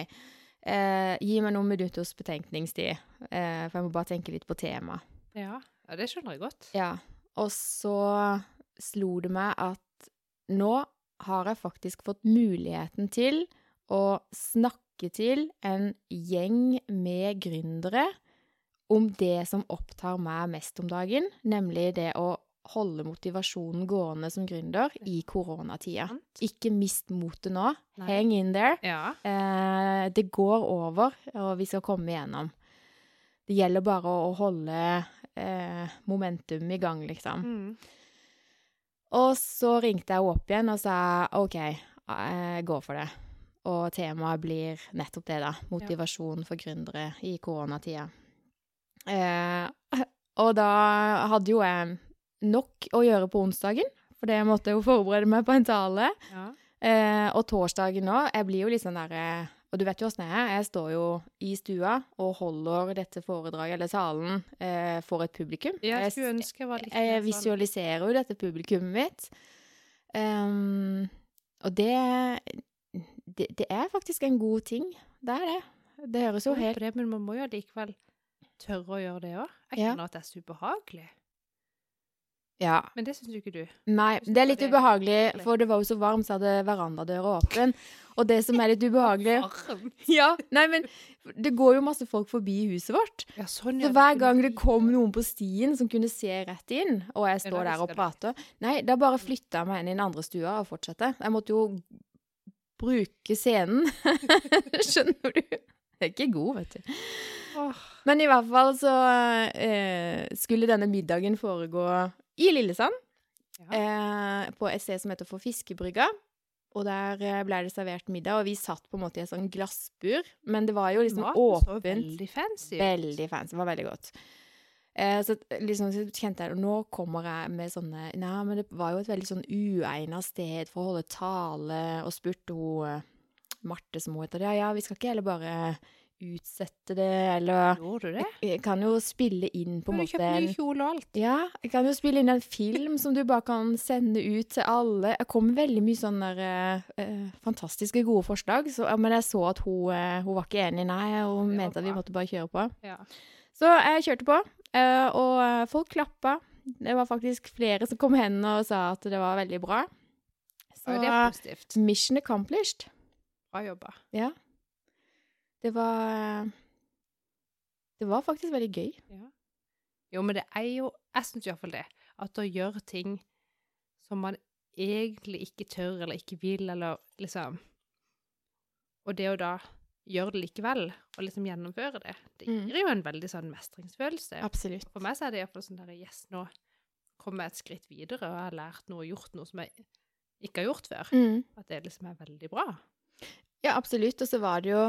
Eh, gi meg noen minutters betenkningstid, eh, for jeg må bare tenke litt på temaet. Ja. ja, det skjønner jeg godt. Ja, og så slo det meg at nå har jeg faktisk fått muligheten til å snakke til en gjeng med gründere om det som opptar meg mest om dagen, nemlig det å holde motivasjonen gående som gründer i koronatida. Ikke mist motet nå. Nei. Hang in there. Ja. Eh, det går over, og vi skal komme igjennom. Det gjelder bare å holde eh, momentum i gang, liksom. Mm. Og så ringte jeg opp igjen og sa OK, jeg går for det. Og temaet blir nettopp det, da. Motivasjon for gründere i koronatida. Eh, og da hadde jo jeg nok å gjøre på onsdagen, for det måtte jeg jo forberede meg på en tale. ja. Eh, og torsdagen nå, jeg blir jo litt sånn derre Og du vet jo åssen jeg er. Jeg står jo i stua og holder dette foredraget, eller talen, eh, for et publikum. Jeg Jeg, ønske jeg sånn- visualiserer jo dette publikummet mitt. Um, og det, det Det er faktisk en god ting. Det er det. Det høres jo helt det, men man må jo likevel tørre å gjøre det òg. Jeg Ja. kjenner at det er så ubehagelig. Ja. Men det syns jo ikke du. Nei, det er litt ubehagelig, for det var jo så varmt, så hadde verandadøra åpen. Og det som er litt ubehagelig Ja, nei, men det går jo masse folk forbi huset vårt. Ja, sånn, Så hver gang det kom noen på stien som kunne se rett inn, og jeg står der og prater Nei, da bare flytta jeg meg inn i den andre stua og fortsatte. Jeg måtte jo bruke scenen. Skjønner du? Jeg er ikke god, vet du. Men i hvert fall så eh, skulle denne middagen foregå i Lillesand, ja. eh, på et sted som heter For Fiskebrygga. og der eh, ble det servert middag, og vi satt på en måte i et sånn glassbur, men det var jo liksom åpent. så åpent. veldig fancy. Veldig fancy. Det var veldig godt. Eh, så liksom så kjente jeg Nå kommer jeg med sånne Nei, men det var jo et veldig sånn uegna sted for å holde tale, og spurte hun eh, Marte som hun heter, ja, ja, vi skal ikke heller bare utsette det, eller Gjorde du det? Jeg kan jo spille inn på en måte Du kjøpte ny kjole og alt. ja, jeg kan jo spille inn en film som du bare kan sende ut til alle. Jeg kom veldig mye sånne der, eh, fantastiske gode forslag, så, men jeg så at hun, eh, hun var ikke enig, nei, hun Det mente at vi måtte bare kjøre på. Ja. Så jeg kjørte på, eh, og eh, folk klappa. Det var faktisk flere som kom hen og sa at det var veldig bra. Så Ja, det er positivt. mission accomplished. Bra jobba. Ja. Det var Det var faktisk veldig gøy. Ja. Jo, men det er jo Jeg syns iallfall det. At å gjøre ting som man egentlig ikke tør eller ikke vil, eller liksom Og det å da gjøre det likevel, og liksom gjennomføre det, det Mm. gir jo en veldig sånn mestringsfølelse. Absolutt. For meg så er det iallfall sånn der Yes, nå kommer jeg et skritt videre, og jeg har lært noe og gjort noe som jeg ikke har gjort før. Mm. At det liksom er veldig bra. Ja, absolutt. Og så var det jo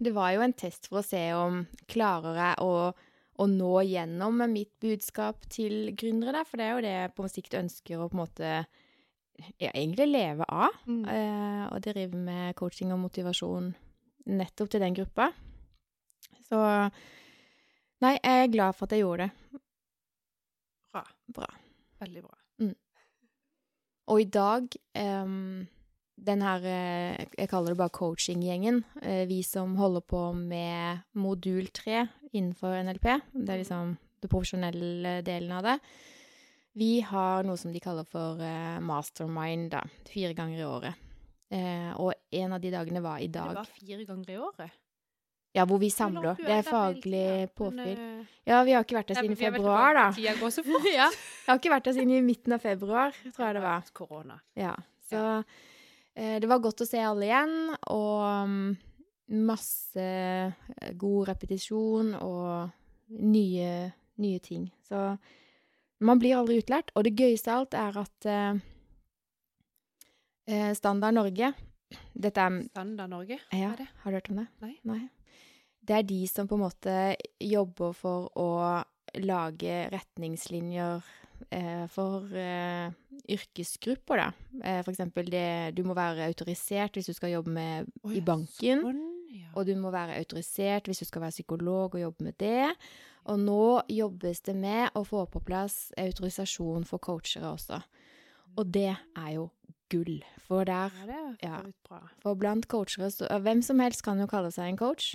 Det var jo en test for å se om klarer jeg å, å nå gjennom med mitt budskap til gründere, da. For det er jo det jeg på sikt ønsker å på en måte ja, egentlig leve av. Eh, og drive med coaching og motivasjon nettopp til den gruppa. Så Nei, jeg er glad for at jeg gjorde det. Bra. Bra. Veldig bra. Og i dag em, den her eh, Jeg kaller det bare coaching-gjengen. eh, vi som holder på med modul 3 innenfor NLP. Det er liksom det profesjonelle delen av det. Vi har noe som de kaller for eh, mastermind, da. Fire ganger i året. Og en av de dagene var i dag. Det var fire ganger i året. Ja, hvor vi samler. Det er faglig påfyll. Ja, vi har ikke vært der siden februar, da. Tida går så fort. Jeg har ikke vært der siden i midten av februar, tror jeg det var. Korona. Ja, så det var godt å se alle igjen, og mm, masse eh, god repetisjon og nye, nye ting. Så man blir aldri utlært. Og det gøyeste av alt er at eh, eh, Standard Norge Dette er Standard Norge, ja, er det? Har du hørt om det? Nei. Det er de som på en måte jobber for å lage retningslinjer eh, for eh, yrkesgrupper, da. Eh, for eksempel det Du må være autorisert hvis du skal jobbe med Å, i banken. Sånn, ja. Og du må være autorisert hvis du skal være psykolog og jobbe med det. Og nå jobbes det med å få på plass autorisasjon for coachere også. Og det er jo gull. For der ja, for blant coachere så Hvem som helst kan jo kalle seg en coach.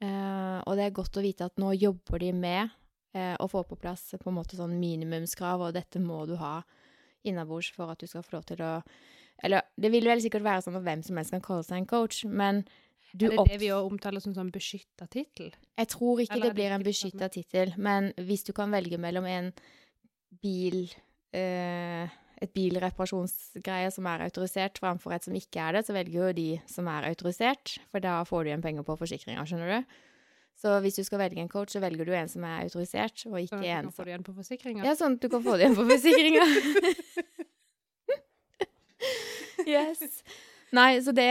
Eh, og det er godt å vite at nå jobber de med eh, å få på plass på en måte sånn minimumskrav, og dette må du ha innabords for at du skal få lov til å Eller det vil vel sikkert være sånn at hvem som helst kan kalle seg en coach, men du er det det vi òg omtaler som sånn beskytta tittel? Jeg tror ikke Eller er det blir en beskytta tittel, men hvis du kan velge mellom en bil eh, et bilreparasjonsgreie som er autorisert, framfor et som ikke er det, så velger jo de som er autorisert, for da får du igjen penger på forsikringa, skjønner du. Så hvis du skal velge en coach, så velger du en som er autorisert, og ikke Sånn at du kan få som det igjen på forsikringa? Ja, sånn at du kan få det igjen på forsikringa. yes. Nei, så det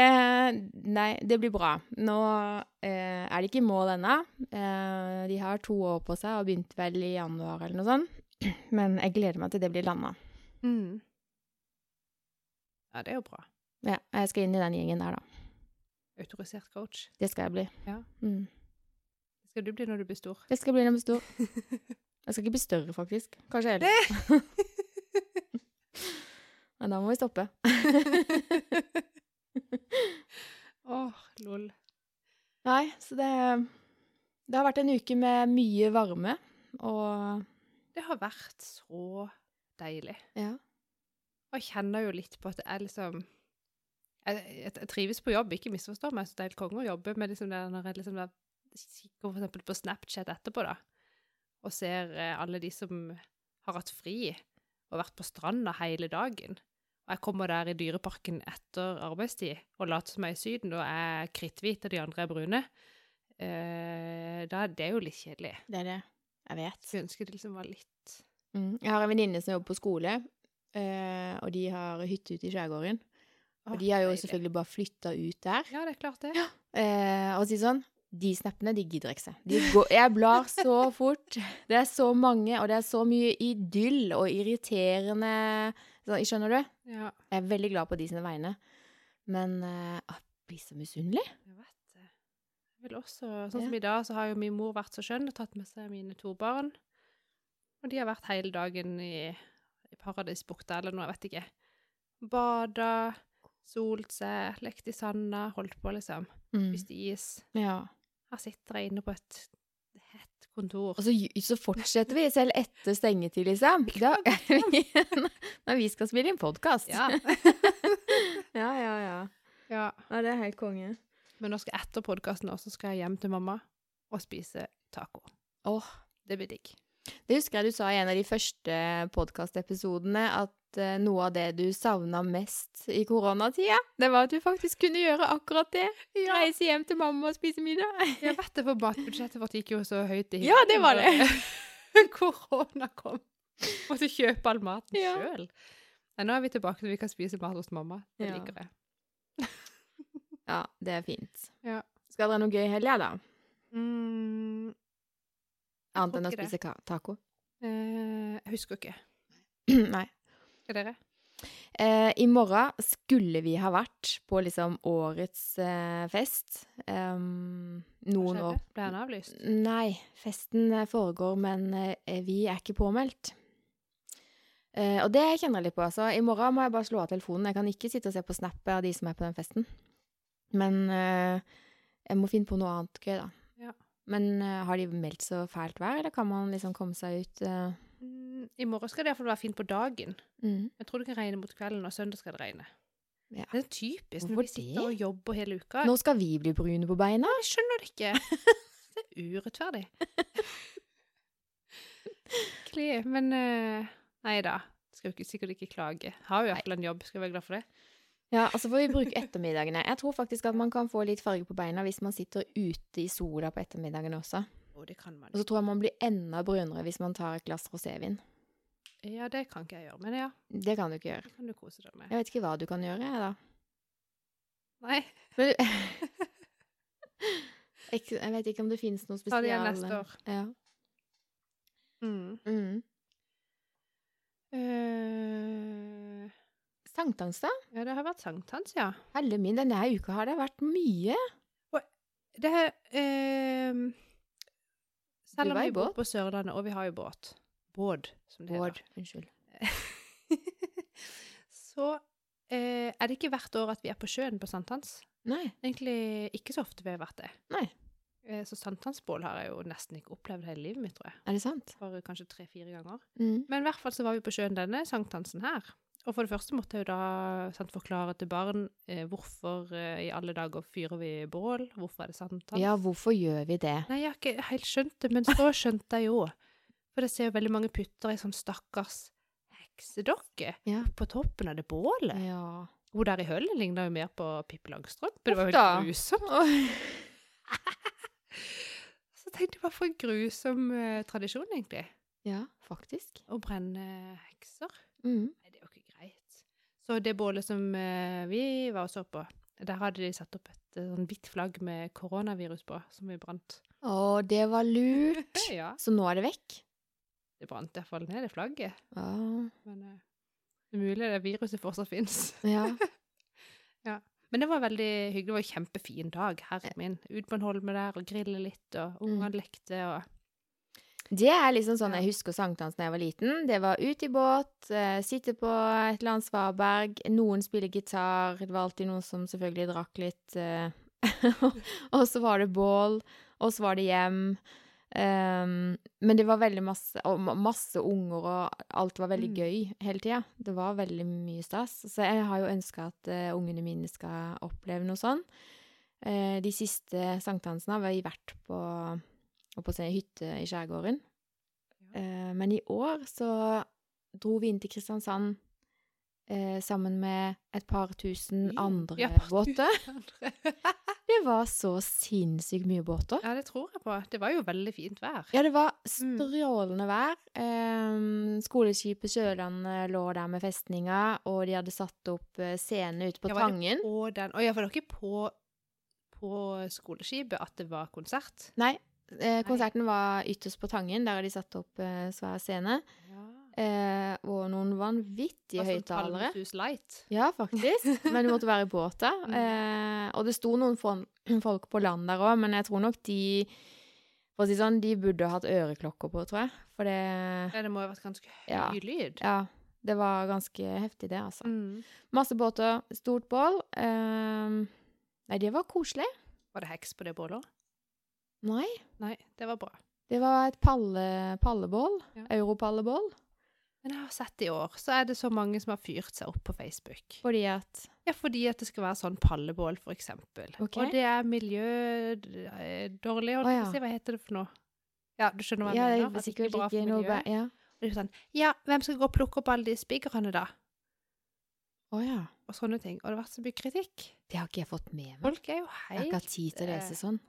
Nei, det blir bra. Nå eh, er de ikke i mål ennå. Eh, de har to år på seg og begynte vel i januar eller noe sånt. Men jeg gleder meg til det blir landa. Mm. Ja, det er jo bra. Ja, jeg skal inn i den gjengen der, da. Autorisert coach. Det skal jeg bli. Ja. Mm. Det skal du bli når du blir stor. Jeg skal bli når jeg blir stor. Jeg skal ikke bli større, faktisk. Kanskje heller. Men da må vi stoppe. Åh, lol. Nei, så det Det har vært en uke med mye varme, og Det har vært så deilig. Ja. Og jeg kjenner jo litt på at det er liksom Jeg, jeg, jeg trives på jobb, ikke misforstå meg, så det er helt konge å jobbe med liksom det når jeg liksom da kikker eksempel på Snapchat etterpå, da, og ser eh, alle de som har hatt fri og vært på stranda hele dagen. Og jeg kommer der i Dyreparken etter arbeidstid og later som jeg er i Syden og er kritthvit og de andre er brune. Eh, da er det jo litt kjedelig. Det er det. Jeg vet. Skulle ønske det liksom var litt Mm. Jeg har en venninne som jobber på skole, eh, og de har hytte ute i skjærgården. Og de har jo selvfølgelig bare flytta ut der. Ja, det er klart det. Eh, og si sånn De snappene, de gidder ikke se. Jeg blar så fort. Det er så mange, og det er så mye idyll og irriterende så, Skjønner du? Ja, Jeg er veldig glad på de sine vegne. Men uh, jeg blir så misunnelig. jeg vet det. Jeg vil også, sånn som Ja. i dag, så har jo min mor vært så skjønn og tatt med seg mine to barn. Og de har vært hele dagen i, i Paradisbukta eller noe, jeg vet ikke. Bada, solt seg, lekt i sanda, holdt på, liksom. Mm. Spist is. Ja. Her sitter jeg inne på et hett kontor. Og så, så fortsetter vi selv etter stengetid, liksom. Da, når vi skal spille inn podkast. Ja. ja, ja, ja. ja. Ja, det er helt konge. Men nå skal jeg etter podkasten også skal jeg hjem til mamma og spise taco. Åh, Det blir digg. Det husker jeg du sa i en av de første podkastepisodene, at eh, noe av det du savna mest i koronatida, det var at du faktisk kunne gjøre akkurat det. Reise hjem til mamma og spise middag. Jeg vet det, for matbudsjettet vårt gikk jo så høyt i Ja, det var det. Korona kom. Måtte kjøpe all maten Ja. sjøl. Nå er vi tilbake til vi kan spise mat hos mamma. Det Ja. liker jeg. Ja, det er fint. Ja. Skal dere noe gøy i helga, da? Mm, Annet enn å spise taco? eh, jeg husker ikke. Nei. Skal dere? Eh, I morgen skulle vi ha vært på liksom årets eh, fest. Um, noen år? Ble den avlyst? Nei, festen eh, foregår, men eh, vi er ikke påmeldt. Eh, og det kjenner jeg litt på. Altså. I morgen må jeg bare slå av telefonen. Jeg kan ikke sitte og se på snappet av de som er på den festen. Men eh, jeg må finne på noe annet gøy, da. Ja. Men har de meldt så fælt vær, eller kan man liksom komme seg ut? Mm, I morgen skal det iallfall være fint på dagen. Mm. Jeg tror det kan regne mot kvelden, og søndag skal det regne. Ja. Det er typisk Hvorfor når vi sitter det? og jobber hele uka. Nå skal vi bli brune på beina. Jeg skjønner det ikke. Det er urettferdig. Kli, men eh, Nei da. Skal jo ikke, sikkert ikke klage. Har jo iallfall en jobb, skal være glad for det. Ja, altså får vi bruke ettermiddagene. Jeg tror faktisk at man kan få litt farge på beina hvis man sitter ute i sola på ettermiddagene også. Å, det kan man. Og så tror jeg man blir enda brunere hvis man tar et glass rosévin. Ja, det kan ikke jeg gjøre, men ja, Det kan du ikke gjøre. det kan du kose deg med. Jeg vet ikke hva du kan gjøre, jeg, da. Nei, Men, jeg vet ikke om det finnes noe spesielt. ta det igjen neste år. Ja. Mm. Mm. Uh... Sankthans, da? ja, det har vært sankthans, ja. Helle min, denne uka har det vært mye. Det er eh, Selv om vi bor på Sørlandet, og vi har jo båt Båd, som det Båd. heter. unnskyld. så eh, er det ikke hvert år at vi er på sjøen på sankthans. Nei. Egentlig ikke så ofte vi har vært det. Nei. Eh, Så sankthansbål har jeg jo nesten ikke opplevd hele livet mitt, tror jeg. Er det sant? Bare kanskje tre-fire ganger. Mm. Men i hvert fall så var vi på sjøen denne sankthansen her. Og for det første måtte jeg jo da sant, forklare til barn eh, hvorfor eh, i alle dager fyrer vi bål, hvorfor er det sant? Ja, hvorfor gjør vi det? Nei, jeg har ikke helt skjønt det, men så skjønte jeg jo. For jeg ser jo veldig mange putter i sånn stakkars heksedokke Ja. på toppen av det bålet. Ja. Hun der i høllet ligna jo mer på Pippi Langstrømpe. Det var jo helt grusomt. Så tenkte jeg hva for en grusom eh, tradisjon, egentlig. ja, faktisk. Å brenne hekser. Mm. Nei, det er jo ikke greit. Så det bålet som eh, vi var og så på, der hadde de satt opp et eh, sånn hvitt flagg med koronavirus på, som vi brant. Å, det var lurt. ja. Så nå er det vekk? Det brant i hvert fall ned, det flagget. Ja. Men eh, det er mulig det viruset fortsatt fins. ja. Men det var veldig hyggelig. Det var en kjempefin dag, herre min. Ut på en holme der og grille litt, og ungene lekte og Det er liksom sånn jeg husker sankthans da jeg var liten. Det var ut i båt, eh, sitte på et eller annet svaberg, noen spiller gitar, det var alltid noen som selvfølgelig drakk litt, eh, og så var det bål, og så var det hjem. Um, men det var veldig masse, og masse unger, og alt var veldig Mm. gøy hele tida. Det var veldig mye stas. Så jeg har jo ønska at uh, ungene mine skal oppleve noe sånn. Uh, de siste sankthansene har vi vært på, og på å si, hytte i skjærgården. Eh, men i år så dro vi inn til Kristiansand eh, sammen med et par tusen andre Ja, båter. Det var så sinnssykt mye båter. Ja, det tror jeg på. Det var jo veldig fint vær. Ja, det var Mm. strålende vær. Eh, skoleskipet Sørlandet lå der med festninga, og de hadde satt opp eh, scene ute på Ja, Tangen. Og ja, var dere på, på skoleskipet at det var konsert? Nei, eh, konserten var ytterst på Tangen. Der har de satt opp eh, svær scene. Ja. Eh, og noen vanvittige høyttalere. Palmesus Light. Ja, faktisk. Men du måtte være i båt da. Mm. Eh, og det sto noen folk på land der òg, men jeg tror nok de For å si sånn, de burde hatt øreklokker på, tror jeg. For det Ja, det må jo ha vært ganske høy Ja. lyd. Ja, det var ganske heftig, det, altså. Mm. Masse båter, stort bål. Eh, nei, det var koselig. Var det heks på det bålet? Nei, Nei, det var bra. det var et palle, pallebål. Ja. Europallebål. Men jeg har sett i år, så er det så mange som har fyrt seg opp på Facebook. Fordi at Ja, fordi at det skal være sånn pallebål, for eksempel. Okay. Og det er miljødårlig, holdt Å, jeg på ja. å si. Hva heter det for noe? Ja, du skjønner hva Ja, jeg det mener? er det sikkert bra ikke for noe bæ- Ja. Og det er sånn, ja, hvem skal gå og plukke opp alle de spiggerne da? Å ja. Og sånne ting. Og det har vært så mye kritikk. Det har ikke jeg fått med meg. Folk er jo Jeg har ikke hatt tid til å lese eh, sånn.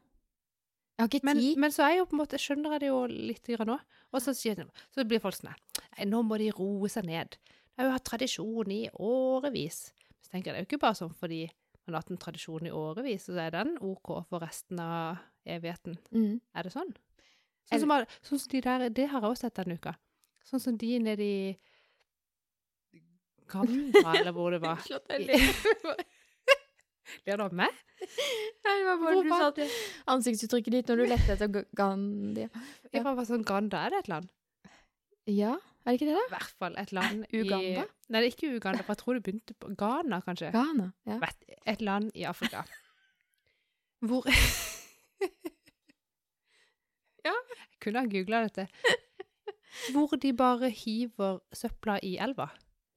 Jeg har ikke men, tid. men så er jo på en måte, skjønner jeg det jo litt nå. Og så, så blir folk sånn Nei, nå må de roe seg ned. Det har jo hatt tradisjon i årevis. Så tenker jeg, det er jo ikke bare sånn fordi man har hatt en tradisjon i årevis, så er den OK for resten av evigheten. Mm. Er det sånn? Sånn som, sånn som de der, det har jeg også sett denne uka. Sånn som de nede i Gamba, eller hvor det var. Slått I- deg litt. Ler du av meg? Nei, det var bare du satt ansiktsuttrykket ditt når du lette etter Gandhi. Gandhi. Jeg var bare sånn, Ganda, er det et land? Ja, er det ikke det, da? I hvert fall et land i Uganda? Nei, det er ikke Uganda, for jeg tror det begynte på Ghana, kanskje. Ghana. Ja. Et land i Afrika. Hvor Ja, jeg kunne ha googla dette. Hvor de bare hiver søpla i elva.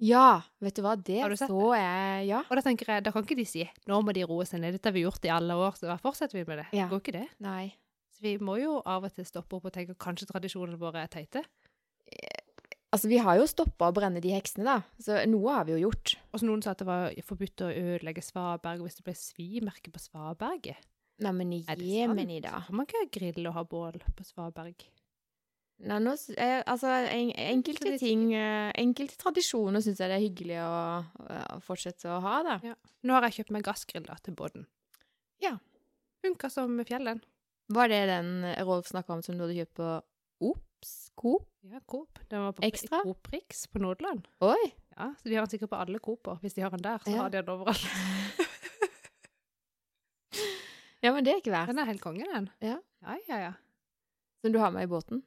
Ja, vet du hva, det Har du sett så jeg Ja. Og da tenker jeg, da kan ikke de si nå må de roe seg ned, dette har vi gjort i alle år, så da fortsetter vi med det. Ja. Går ikke det? Nei. Så vi må jo av og til stoppe opp og tenke kanskje tradisjonene våre er teite. Altså, vi har jo stoppa å brenne de heksene, da. Så noe har vi jo gjort. Og så noen sa at det var forbudt å ødelegge svaberg hvis det ble svimerke på svaberget. Neimen, i Er det Jemen i dag. Så kan man ikke grille og ha bål på svaberg. Nei, nå, altså, en, enkelte ting eh, Enkelte tradisjoner syns jeg det er hyggelig å, å fortsette å ha, da. Ja. Nå har jeg kjøpt meg gassgrill da, til båten. Ja. Funka som fjellen. Var det den eh, Rolf snakka om som du hadde kjøpt på Ops? Coop? Ja, Coop. Den var på Ekstra? Coop Rix på Nordland. Oi! Ja, så de har den sikkert på alle Cooper. Hvis de har den der, så Ja. har de den overalt. Ja, men det er ikke verst. Den er helt konge, den. Ja. Ja, ja, ja. Som du har med i båten.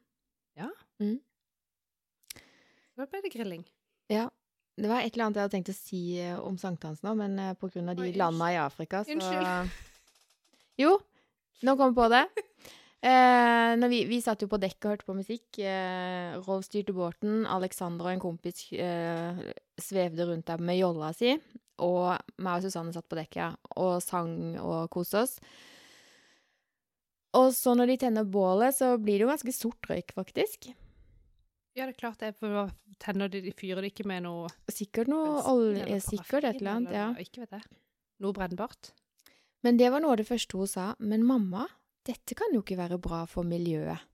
Da ble det grilling. Ja. Det var et eller annet jeg hadde tenkt å si eh, om sankthans nå, men pga. på grunn av de landa i Afrika, så Unnskyld. Jo, nå kom jeg på det. Eh, når vi, vi satt jo på dekk og hørte på musikk. Eh, Rolf styrte båten. Alexander og en kompis eh, svevde rundt der med jolla si. Og meg og Susanne satt på dekket ja, og sang og koste oss. Og så når de tenner bålet, så blir det jo ganske sort røyk, faktisk. Ja, det er klart det. For tenner de, de fyrer det ikke med noe Sikkert noe olje, sikkert et eller annet, ja. Eller, Ikke vet jeg. Noe brennbart. Men det var noe av det første hun sa. Men mamma, dette kan jo ikke være bra for miljøet.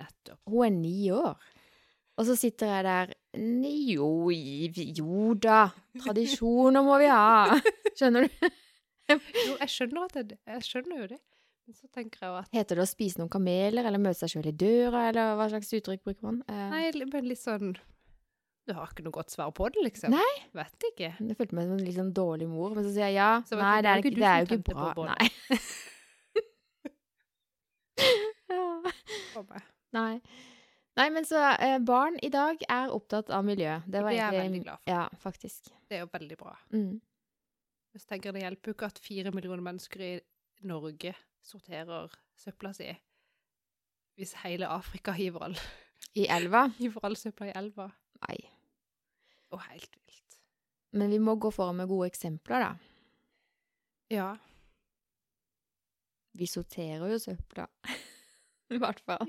Nettopp. Hun er ni år. Og så sitter jeg der «Nei, Jo, jo da, tradisjoner må vi ha. Skjønner du? Jo, jeg skjønner, det, jeg skjønner jo det. Så tenker jeg at Heter det å spise noen kameler, eller møte seg sjøl i døra, eller hva slags uttrykk bruker man? Eh, Nei, men litt sånn Du har ikke noe godt svar på det, liksom? Nei. Vet ikke. Jeg følte meg som en litt sånn dårlig mor, men så sier jeg ja. Så nei, det er, ikke det er jo ikke bra. Nei. Ja. Nei. Nei, men så eh, barn i dag er opptatt av miljø. Det var Det er jeg veldig glad for. Ja, faktisk. Det er jo veldig bra. Mm. Jeg tenker Det hjelper jo ikke at fire millioner mennesker i Norge sorterer søpla si, hvis hele Afrika hiver all, I elva? hiver all søpla i elva. Nei. Og helt vilt. Men vi må gå foran med gode eksempler, da. Ja. Vi sorterer jo søpla. I hvert fall.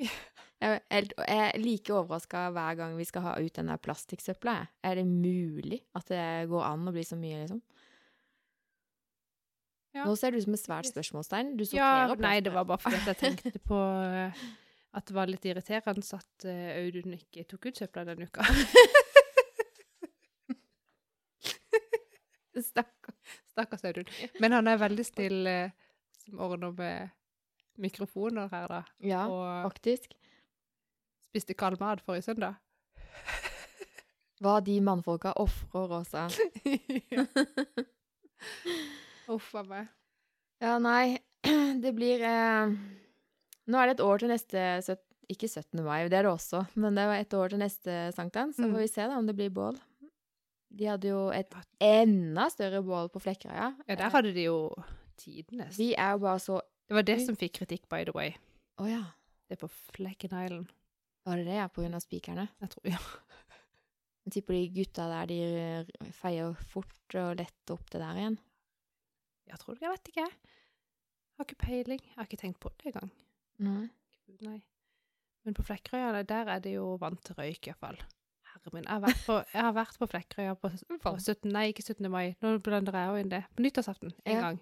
Jeg er, like overraska hver gang vi skal ha ut den der plastikksøpla. Er det mulig at det går an å bli så mye, liksom? Ja. Nå ser du ut som et svært spørsmålstegn. Du Ja, sorterer opp. nei, det var bare fordi jeg tenkte på eh, at det var litt irriterende at eh, Audun ikke tok ut søpla denne uka. Stakkars, Stakkars Audun. Men han er veldig snill eh, som ordner med mikrofoner her, da. Ja, Og faktisk. spiste kald mat forrige søndag. Hva de mannfolka ofrer også. Uff a meg. Ja, nei, det blir eh, Nå er det et år til neste Ikke 17. mai, det er det også, men det var et år til neste sankthans. Så Mm. får vi se da om det blir bål. De hadde jo et enda større bål på Flekkerøya. Ja, der hadde de jo tidenes. Vi er jo bare så Det var det som fikk kritikk, by the way. Oh, ja. Det er på Flekken Island. Var det det, ja? På grunn av spikerne? Jeg tror, ja. Jeg tipper de gutta der, de feier fort og lett opp det der igjen. Jeg tror jeg vet ikke. Jeg har ikke peiling. Jeg har ikke tenkt på det engang. Nei. Nei. Men på Flekkerøya, der er det jo vant til røyk, iallfall. Herre min. Jeg har vært på, har vært på Flekkerøya på, på 17. Nei, ikke 17. mai. Nå blander jeg òg inn det. På nyttårsaften en Ja. gang.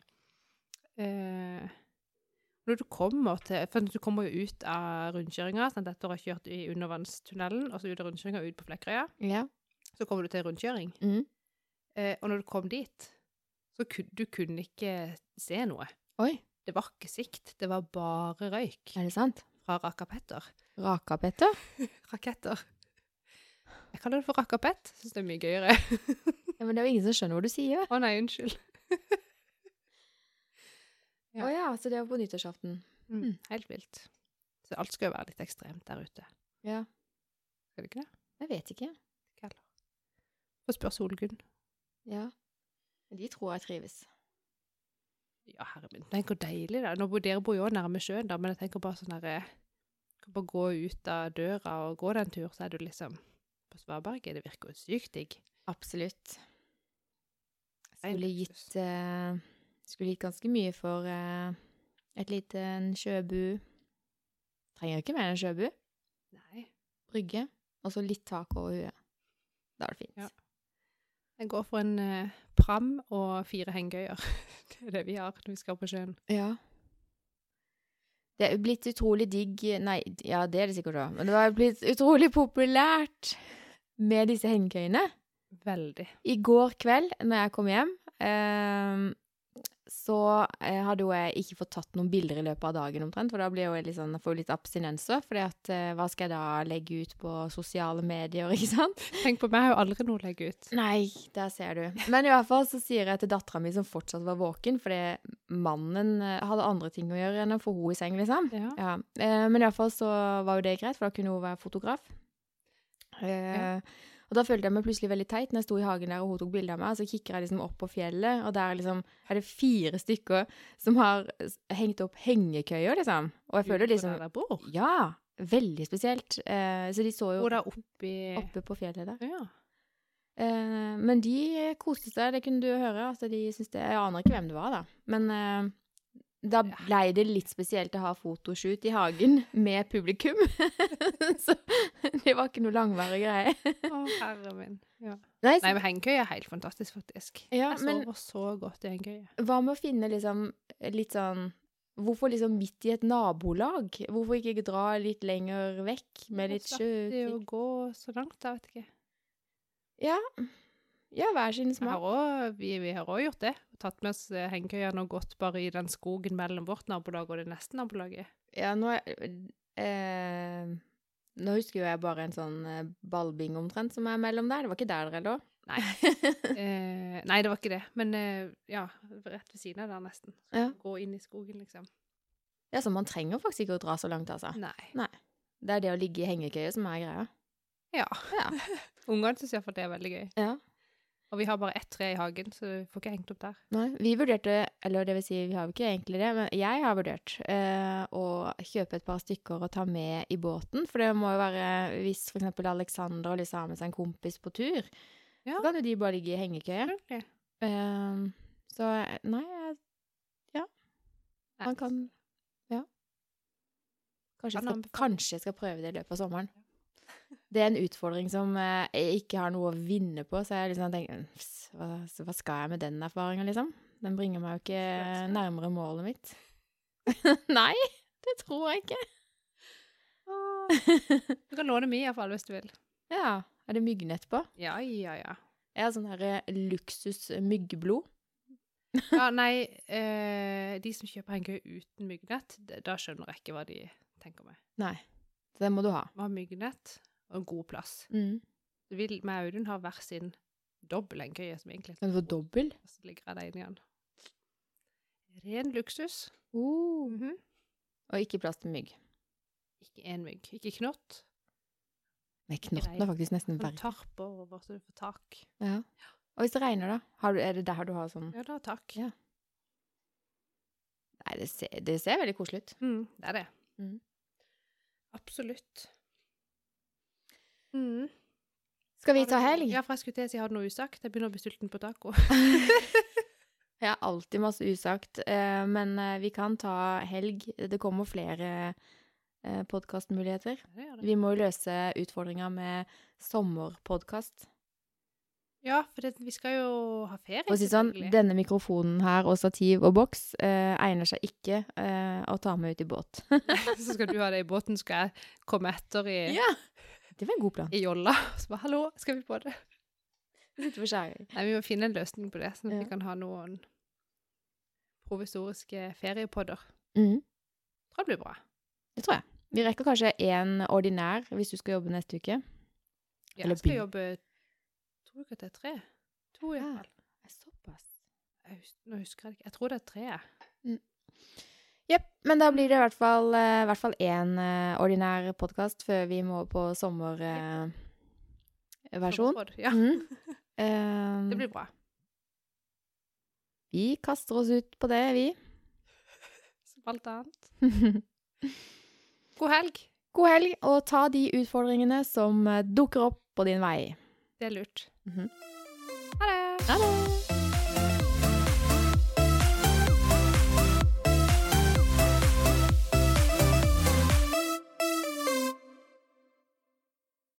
Eh, når du kommer til For du kommer jo ut av rundkjøringa, sånn dette har ha kjørt i undervannstunnelen, og så ut av rundkjøringa ut på Flekkerøya, Ja. så kommer du til rundkjøring. Mm. Eh, og når du kom dit, så du kunne ikke se noe. Oi, Det var ikke sikt, det var bare røyk er det sant? fra rakapetter. Raka, Petter? Raketter. Jeg kaller det for rakapett. Syns det er mye gøyere. Ja, men det er jo ingen som skjønner hva du sier. Å nei, unnskyld. Å Ja. ja, så det var på nyttårsaften. Mm, helt vilt. Så alt skal jo være litt ekstremt der ute. Ja. Skal det ikke det? Jeg vet ikke. Ikke heller. Få spørre Solgunn. Ja. Men de tror jeg trives. Ja, herre min. Tenk hvor deilig det er. Nå dere bor jo nærme sjøen, da, men jeg tenker bare sånn herre Kan bare gå ut av døra og gå den tur, så er du liksom på Svaberget. Det virker jo sykt digg. Absolutt. Jeg Skulle gitt, eh, skulle gitt ganske mye for eh, et lite sjøbu. Trenger ikke mer enn en sjøbu. Nei. Brygge. Og så litt tak over huet. Da er det fint. Ja. Jeg går for en eh, pram og fire hengøyer. det er det vi har når vi skal på sjøen. Ja. Det er blitt utrolig digg Nei, ja, det er det sikkert òg, men det var blitt utrolig populært med disse hengekøyene. Veldig. I går kveld, når jeg kom hjem, eh, så eh, hadde jo jeg ikke fått tatt noen bilder i løpet av dagen omtrent, for da blir jeg litt sånn, får jo litt abstinenser, For eh, hva skal jeg da legge ut på sosiale medier, ikke sant? Tenk på meg, jeg har jo aldri noe å legge ut. Nei, der ser du. Men i hvert fall så sier jeg til dattera mi, som fortsatt var våken, fordi mannen eh, hadde andre ting å gjøre enn å få henne i seng, liksom. Ja. Ja, eh, men iallfall så var jo det greit, for da kunne hun være fotograf. Eh, Ja. Og da følte jeg meg plutselig veldig teit når jeg sto i hagen der og hun tok bilde av meg. Så kikker jeg liksom opp på fjellet, og der liksom er det fire stykker som har hengt opp hengekøyer, liksom. Og jeg føler liksom. Ja, veldig spesielt. Eh, så de så jo Hvor da, oppi oppe på fjellet der. Ja. Eh, men de koste seg, det kunne du høre. Altså, de syntes det Jeg aner ikke hvem det var, da. Men eh, da blei det litt spesielt å ha fotoshoot i hagen med publikum. så det var ikke noe langvarig greie. Å, herre min. Ja. Nei, så, Nei, men hengekøye er helt fantastisk, faktisk. ja, jeg men sover så godt i hengekøye. hva med å finne liksom litt sånn Hvorfor liksom midt i et nabolag? Hvorfor ikke dra litt lenger vekk med litt Det er jo å gå så langt, jeg vet ikke. Ja. Ja, hver sin smak. også, vi, vi har òg gjort det. Tatt med oss eh, hengekøyene og gått bare i den skogen mellom vårt nabolag og det neste nabolaget. Ja, nå eh, Nå husker jo jeg bare en sånn eh, ballbing omtrent som er mellom der. Det var ikke der dere lå? Nei. Eh, nei, det var ikke det. Men eh, ja, rett ved siden av der, nesten. Ja. Gå inn i skogen, liksom. Ja, så man trenger faktisk ikke å dra så langt, altså. Nei. Det er det å ligge i hengekøye som er greia. Ja. Ja. Ungene syns iallfall det er veldig gøy. ja. Og vi har bare ett tre i hagen, så vi får ikke hengt opp der. Nei, vi vurderte, eller det vil si, vi har jo ikke egentlig det, men jeg har vurdert eh, å kjøpe et par stykker og ta med i båten, for det må jo være, hvis eksempel Alexander liksom har med seg en kompis på tur, Ja. så kan jo de bare ligge i hengekøye. Okay. Eh, så, nei, ja, man kan, ja. Kanskje jeg, skal, kanskje jeg skal prøve det i løpet av sommeren. Det er en utfordring som eh, jeg ikke har noe å vinne på, så jeg liksom tenker, hva, hva skal jeg med den erfaringen, liksom? Den bringer meg jo ikke nærmere målet mitt. Nei, det tror jeg ikke. Du kan låne min iallfall hvis du vil. Ja, er det myggnett på? Ja, ja, ja. Jeg har sånn her eh, luksus myggblod. Ja, nei, eh, de som kjøper hengekøye uten myggnett, da skjønner jeg ikke hva de tenker meg. Nei, det må du ha. Må ha myggnett og en god plass. Mm. Vi og Audun ha hver sin dobbel køye som egentlig du få dobbel? Og så ligger jeg der igjen. Ren luksus. Uh. Mhm. Og ikke plass til mygg. Ikke én mygg. Ikke knott. Nei, knotten er faktisk nesten Sånn verre. Tarper over så du får tak. Ja. Og hvis det regner, da? Har du, er det der du har sånn Ja, da tak. Ja. Nei, det ser, det ser veldig koselig ut. Mm, det er det. Mm. Absolutt. Mm. Skal vi ta helg? Ja, for jeg skulle til å si har du noe usagt. Jeg begynner å bli sulten på taco. Jeg har alltid masse usagt, eh, men eh, vi kan ta helg. Det kommer flere eh, podkastmuligheter. Vi må jo løse utfordringa med sommerpodkast. Ja, for det, vi skal jo ha ferie. Og si sånn, denne mikrofonen her og stativ og boks eh, egner seg ikke eh, å ta med ut i båt. Så skal du ha det i båten, skal jeg komme etter i, ja! Det var en god plan. i jolla. Så bare 'hallo, skal vi på det?' Sitte på skjæring. Nei, vi må finne en løsning på det, sånn at Ja. vi kan ha noen provisoriske feriepodder. Mhm, Tror det blir bra. det tror jeg. Vi rekker kanskje én ordinær hvis du skal jobbe neste uke. Ja, Eller jeg skal jobbe to uker til tre. To i Ja. hvert fall. Såpass. Jeg nå husker jeg ikke. Jeg tror det er tre. jeg. Jepp. Men da blir det i hvert fall, uh, hvert fall én uh, ordinær podkast før vi må på sommerversjon. Uh, versjon. Sommerpod. Ja, Mm. Eh, det blir bra. Vi kaster oss ut på det, vi. Som alt annet. God helg. God helg, og ta de utfordringene som eh, dukker opp på din vei. Det er lurt. Mhm. Ha det. Ha det!